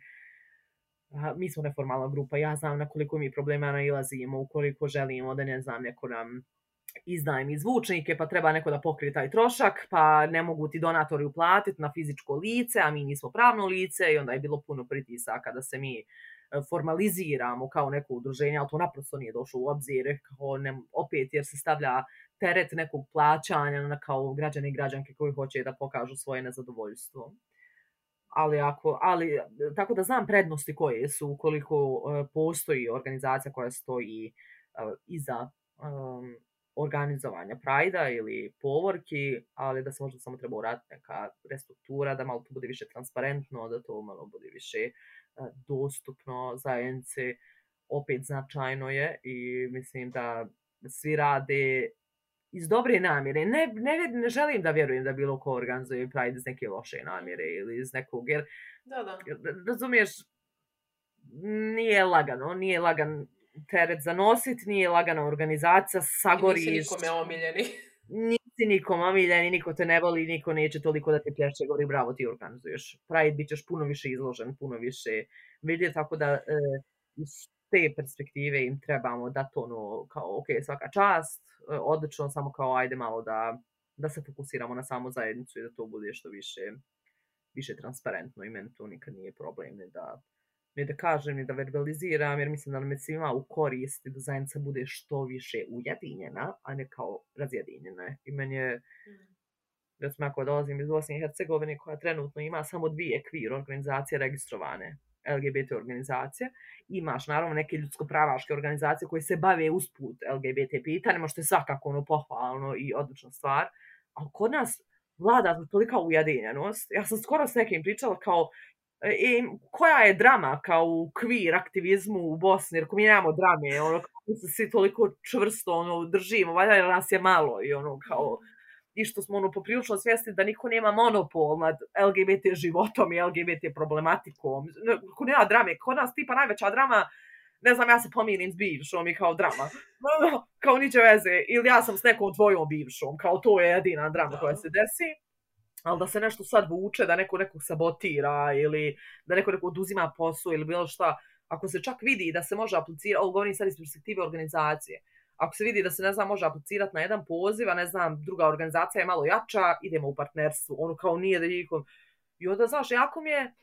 mi smo neformalna grupa, ja znam na koliko mi problema nailazimo, ukoliko želimo da, ne znam, neko nam izdajem i zvučnike, pa treba neko da pokrije taj trošak, pa ne mogu ti donatori uplatiti na fizičko lice, a mi nismo pravno lice i onda je bilo puno pritisaka da se mi e, formaliziramo kao neko udruženje, ali to naprosto nije došlo u obzir, kao ne, opet jer se stavlja teret nekog plaćanja na kao građane i građanke koji hoće da pokažu svoje nezadovoljstvo. ali ako, ali, tako da znam prednosti koje su ukoliko uh, postoji organizacija koja stoji uh, iza um, organizovanja prajda ili povorki, ali da se možda samo treba uraditi neka restruktura, da malo to bude više transparentno, da to malo bude više uh, dostupno zajednici, opet značajno je i mislim da svi rade iz dobre namjere. Ne, ne, ne želim da vjerujem da bilo ko organizuje Pride iz neke loše namjere ili iz nekog, jer, Da, da. razumiješ, nije lagano, nije lagan teret za nosit, nije lagana organizacija, sagoriš. I nisi nikome omiljeni. Nisi nikom omiljeni, niko te ne voli, niko neće toliko da te plješe, govori bravo ti organizuješ. Pride bit ćeš puno više izložen, puno više vidje, tako da e, iz te perspektive im trebamo da to ono, kao, ok, svaka čast, e, odlično, samo kao ajde malo da, da se fokusiramo na samu zajednicu i da to bude što više, više transparentno i meni to nikad nije problem, da, ne da kažem, ni da verbaliziram, jer mislim da nam je svima u koristi da zajednica bude što više ujedinjena, a ne kao razjedinjena. I meni je, Mm. recimo ako dolazim iz Bosne i Hercegovine koja trenutno ima samo dvije kvir organizacije registrovane, LGBT organizacije, imaš naravno neke ljudsko-pravaške organizacije koje se bave usput LGBT pitanjima, što je svakako ono pohvalno i odlična stvar, ali kod nas vlada tolika ujedinjenost. Ja sam skoro s nekim pričala kao, e, koja je drama kao u queer aktivizmu u Bosni, jer mi nemamo drame, ono, mi se svi toliko čvrsto ono, držimo, valjda jer nas je malo i ono kao, i što smo ono poprilično svjesni da niko nema monopol nad LGBT životom i LGBT problematikom. Ako nema drame, kod nas tipa najveća drama, ne znam, ja se pomirim s bivšom i kao drama. kao niče veze. Ili ja sam s nekom tvojom bivšom, kao to je jedina drama koja se desi. Ali da se nešto sad vuče, da neko nekog sabotira ili da neko neko oduzima posao ili bilo šta, ako se čak vidi da se može aplicirati, ovo govorim sad iz perspektive organizacije, ako se vidi da se, ne znam, može aplicirati na jedan poziv, a ne znam, druga organizacija je malo jača, idemo u partnerstvo, ono kao nije da nikom... I onda, znaš, jako mi je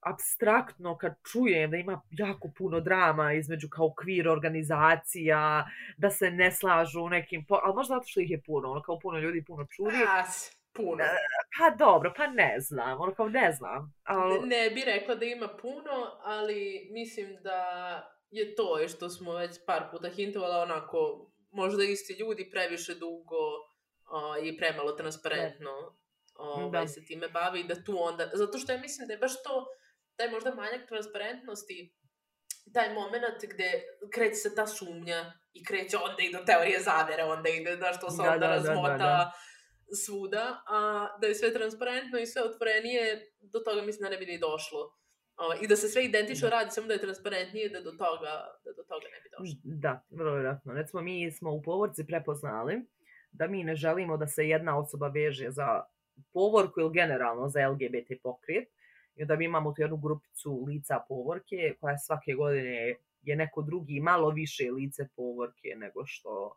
abstraktno kad čujem da ima jako puno drama između kao queer organizacija, da se ne slažu u nekim... Po... Ali možda zato što ih je puno, ono kao puno ljudi puno čuli. A, puno. Pa dobro, pa ne znam, ono kao ne znam. Ali... Ne, bi rekla da ima puno, ali mislim da je to je što smo već par puta hintovala onako, možda isti ljudi previše dugo o, i premalo transparentno ovaj, Da. se time bavi i da tu onda, zato što ja mislim da je baš to, taj možda manjak transparentnosti, taj moment gde kreće se ta sumnja i kreće onda i do teorije zavere, onda ide da što se Da, onda da, da, razmota da, da. Svuda, a da je sve transparentno i sve otvorenije, do toga mislim da ne bi ni došlo. O, I da se sve identično Da. radi, samo da je transparentnije, da do toga, da do toga ne bi došlo. Da, vrlo vjerojatno. Recimo, mi smo u povorci prepoznali da mi ne želimo da se jedna osoba veže za povorku ili generalno za LGBT pokret. I da mi imamo tu jednu grupicu lica povorke koja svake godine je neko drugi malo više lice povorke nego što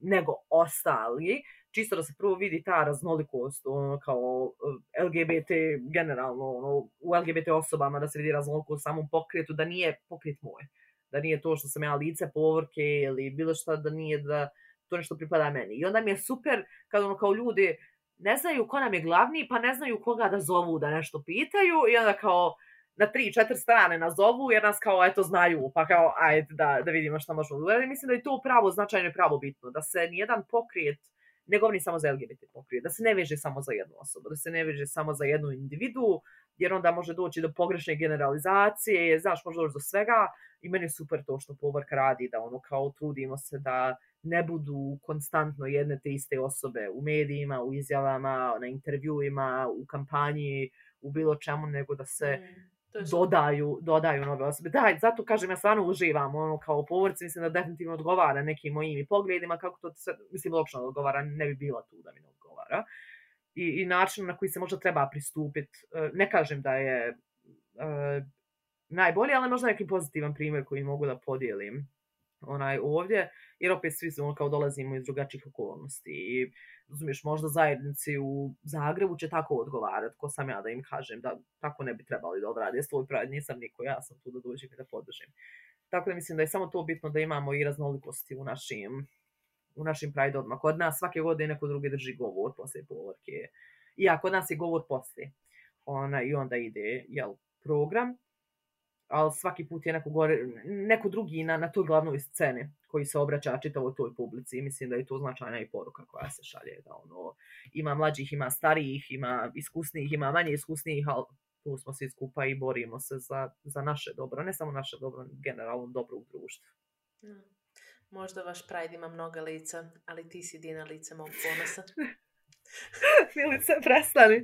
nego ostali, čisto da se prvo vidi ta raznolikost, ono, kao eh, LGBT generalno, ono, u LGBT osobama da se vidi raznolikost u samom pokretu, da nije pokret moj da nije to što sam ja lice povorke ili bilo šta da nije da to nešto pripada meni. I onda mi je super kad ono kao ljudi ne znaju ko nam je glavni, pa ne znaju koga da zovu da nešto pitaju i onda kao na tri, četiri strane nas zovu jer nas kao eto znaju, pa kao ajde da, da vidimo šta možemo uradimo. Mislim da je to pravo značajno i pravo bitno, da se nijedan pokret ne govori samo za LGBT pokret, da se ne veže samo za jednu osobu, da se ne veže samo za jednu individu, jer onda može doći do pogrešne generalizacije, znaš, može doći do svega, i meni je super to što povorka radi, da ono kao trudimo se da ne budu konstantno jedne te iste osobe u medijima, u izjavama, na intervjuima, u kampanji, u bilo čemu, nego da se Mm, dodaju, dodaju nove osobe. Da, zato kažem, ja stvarno uživam, ono, kao povorci, mislim da definitivno odgovara nekim mojim i pogledima, kako to sve, mislim, logično odgovara, ne bi bila tu da mi ne odgovara. I, i način na koji se možda treba pristupiti, ne kažem da je uh, najbolji, ali možda neki pozitivan primjer koji mogu da podijelim onaj ovdje, jer opet svi smo kao dolazimo iz drugačijih okolnosti i razumiješ, možda zajednici u Zagrebu će tako odgovarati, ko sam ja da im kažem da tako ne bi trebali da odrade svoj pravi, nisam niko, ja sam tu da dođem i da podržim. Tako da mislim da je samo to bitno da imamo i raznolikosti u našim u našim prajdodima. Kod nas svake godine neko drugi drži govor poslije povorke. I ja, kod nas je govor poslije. ona, i onda ide, jel, program, ali svaki put je neko, gore, neko drugi na, na toj glavnoj sceni koji se obraća čitavoj toj publici i mislim da je to značajna i poruka koja se šalje da ono ima mlađih, ima starijih, ima iskusnijih, ima manje iskusnijih, ali tu smo svi skupa i borimo se za, za naše dobro, ne samo naše dobro, generalno dobro u društvu. Mm. Možda vaš Pride ima mnoga lica, ali ti si Dina lice mog ponosa. Milice, prestani.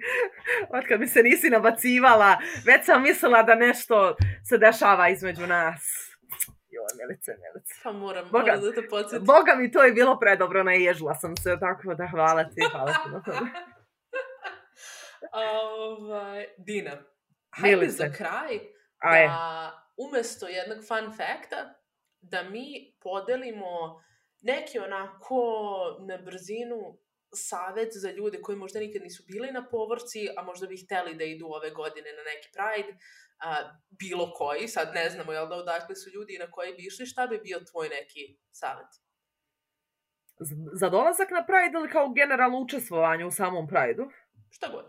Od kad mi se nisi nabacivala, već sam mislila da nešto se dešava između nas. Joj, Milice, Milice. Pa moram, Boga, moram da te podsjetim. Boga mi to je bilo predobro, naježila sam se, tako da hvala ti, hvala ti na tome. ovaj, Dina, hajde Milice. za kraj Aj, da umesto jednog fun fakta da mi podelimo neki onako na brzinu savet za ljude koji možda nikad nisu bili na povorci, a možda bi hteli da idu ove godine na neki Pride, a, bilo koji, sad ne znamo jel da odakle su ljudi na koji bi išli, šta bi bio tvoj neki savet? za dolazak na Pride ili kao generalno učestvovanje u samom Prideu? Šta god.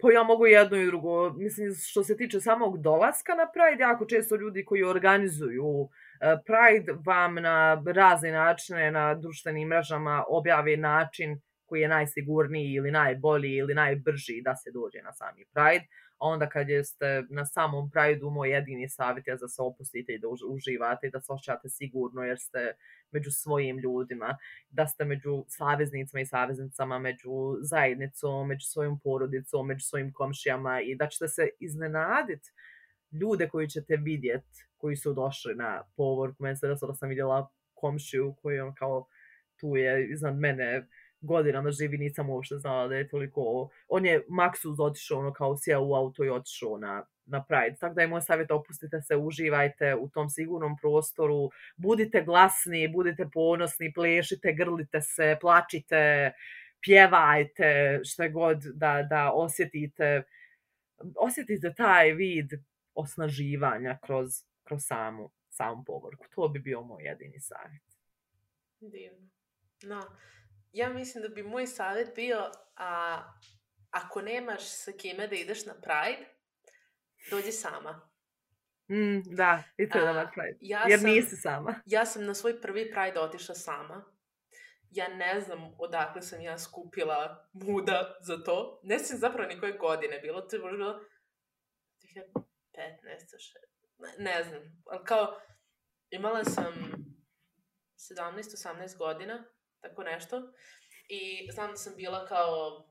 Pa ja mogu jedno i drugo. Mislim, što se tiče samog dolaska na Pride, jako često ljudi koji organizuju e, Pride vam na razne načine na društvenim mrežama objave način koji je najsigurniji ili najbolji ili najbrži da se dođe na sami Pride. A onda kad jeste na samom Prideu, moj jedini savjet je da se opustite i da už- uživate i da se osjećate sigurno jer ste među svojim ljudima, da ste među saveznicama i saveznicama, među zajednicom, među svojom porodicom, među svojim komšijama i da ćete se iznenaditi ljude koji ćete vidjet, koji su došli na povorku. Meni se da sam vidjela komšiju koji on kao tu je iznad mene godinama živi, nisam uopšte znala da je toliko... On je maksuz otišao, ono kao sjeo u auto i otišao na, na Pride. Tako da je moj savjet, opustite se, uživajte u tom sigurnom prostoru, budite glasni, budite ponosni, plešite, grlite se, plačite, pjevajte, šta god da, da osjetite, osjetite taj vid osnaživanja kroz, kroz samu, samu povorku. To bi bio moj jedini savjet. Divno. No, ja mislim da bi moj savjet bio, a, ako nemaš sa kime da ideš na Pride, dođi sama. Mm, da, i to je dobar Pride. Ja Jer sam, nisi sama. ja sam na svoj prvi Pride otišla sama. Ja ne znam odakle sam ja skupila muda za to. Ne znam zapravo ni koje godine bilo. To je možda bilo 2015. še- Ne, ne znam. Ali kao, imala sam 17-18 godina, tako nešto. I znam da sam bila kao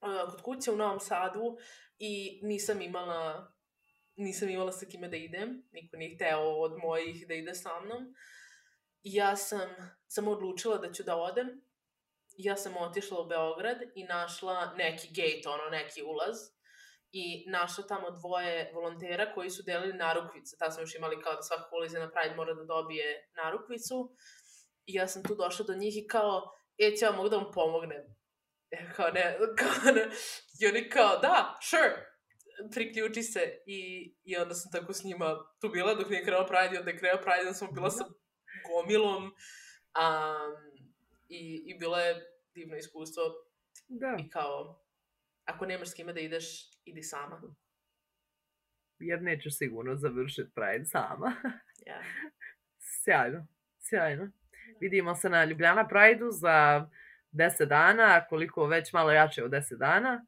uh, kod kuće u Novom Sadu i nisam imala nisam imala sa kime da idem, niko nije hteo od mojih da ide sa mnom. I ja sam samo odlučila da ću da odem. Ja sam otišla u Beograd i našla neki gate, ono, neki ulaz. I našla tamo dvoje volontera koji su delili narukvice. Tad smo još imali kao da svaka ko ulize na Pride mora da dobije narukvicu. I ja sam tu došla do njih i kao, e, ću ja mogu da vam pomognem. Ja kao ne, kao ne. I oni kao, da, sure, priključi se i, i onda sam tako s njima tu bila dok nije krenuo Pride i onda je krenuo Pride, onda sam bila sa gomilom um, i, i bilo je divno iskustvo Da, i kao ako nemaš s kime da ideš, idi sama. jer nećeš sigurno završiti Pride sama. Ja. Sjajno, sjajno. Vidimo se na Ljubljana Prideu za 10 dana, koliko već malo jače od 10 dana.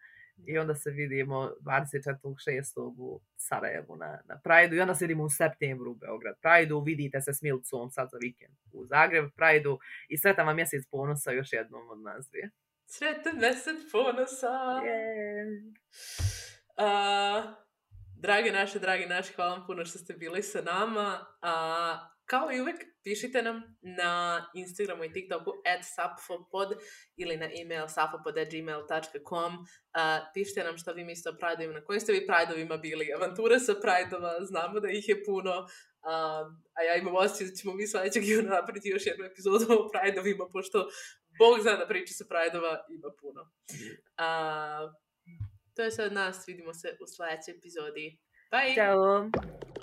I onda se vidimo 24.6. u Sarajevu na, na Prideu. I onda se vidimo u septembru u Beograd Prideu. Vidite se s Milcom sad za vikend u Zagreb Prideu. I sretan vam mjesec ponosa još jednom od nas dvije. Sretan mesec ponosa! Yeah. Uh, drage naše, dragi naši, hvala vam puno što ste bili sa nama. A, kao i uvek, pišite nam na Instagramu i TikToku at sapfopod ili na email sapfopod.gmail.com. Uh, pišite nam što vi mislite o Prideovima, na kojim ste vi Prideovima bili. Avanture sa Prideova, znamo da ih je puno. Um, a ja imam osjećaj da ćemo mi sledećeg juna napraviti još jednu epizodu o Prideovima, pošto Bog zna da priče sa Prideova ima puno. Uh, to je sve od nas, vidimo se u sledećoj epizodi. Bye! Ćao!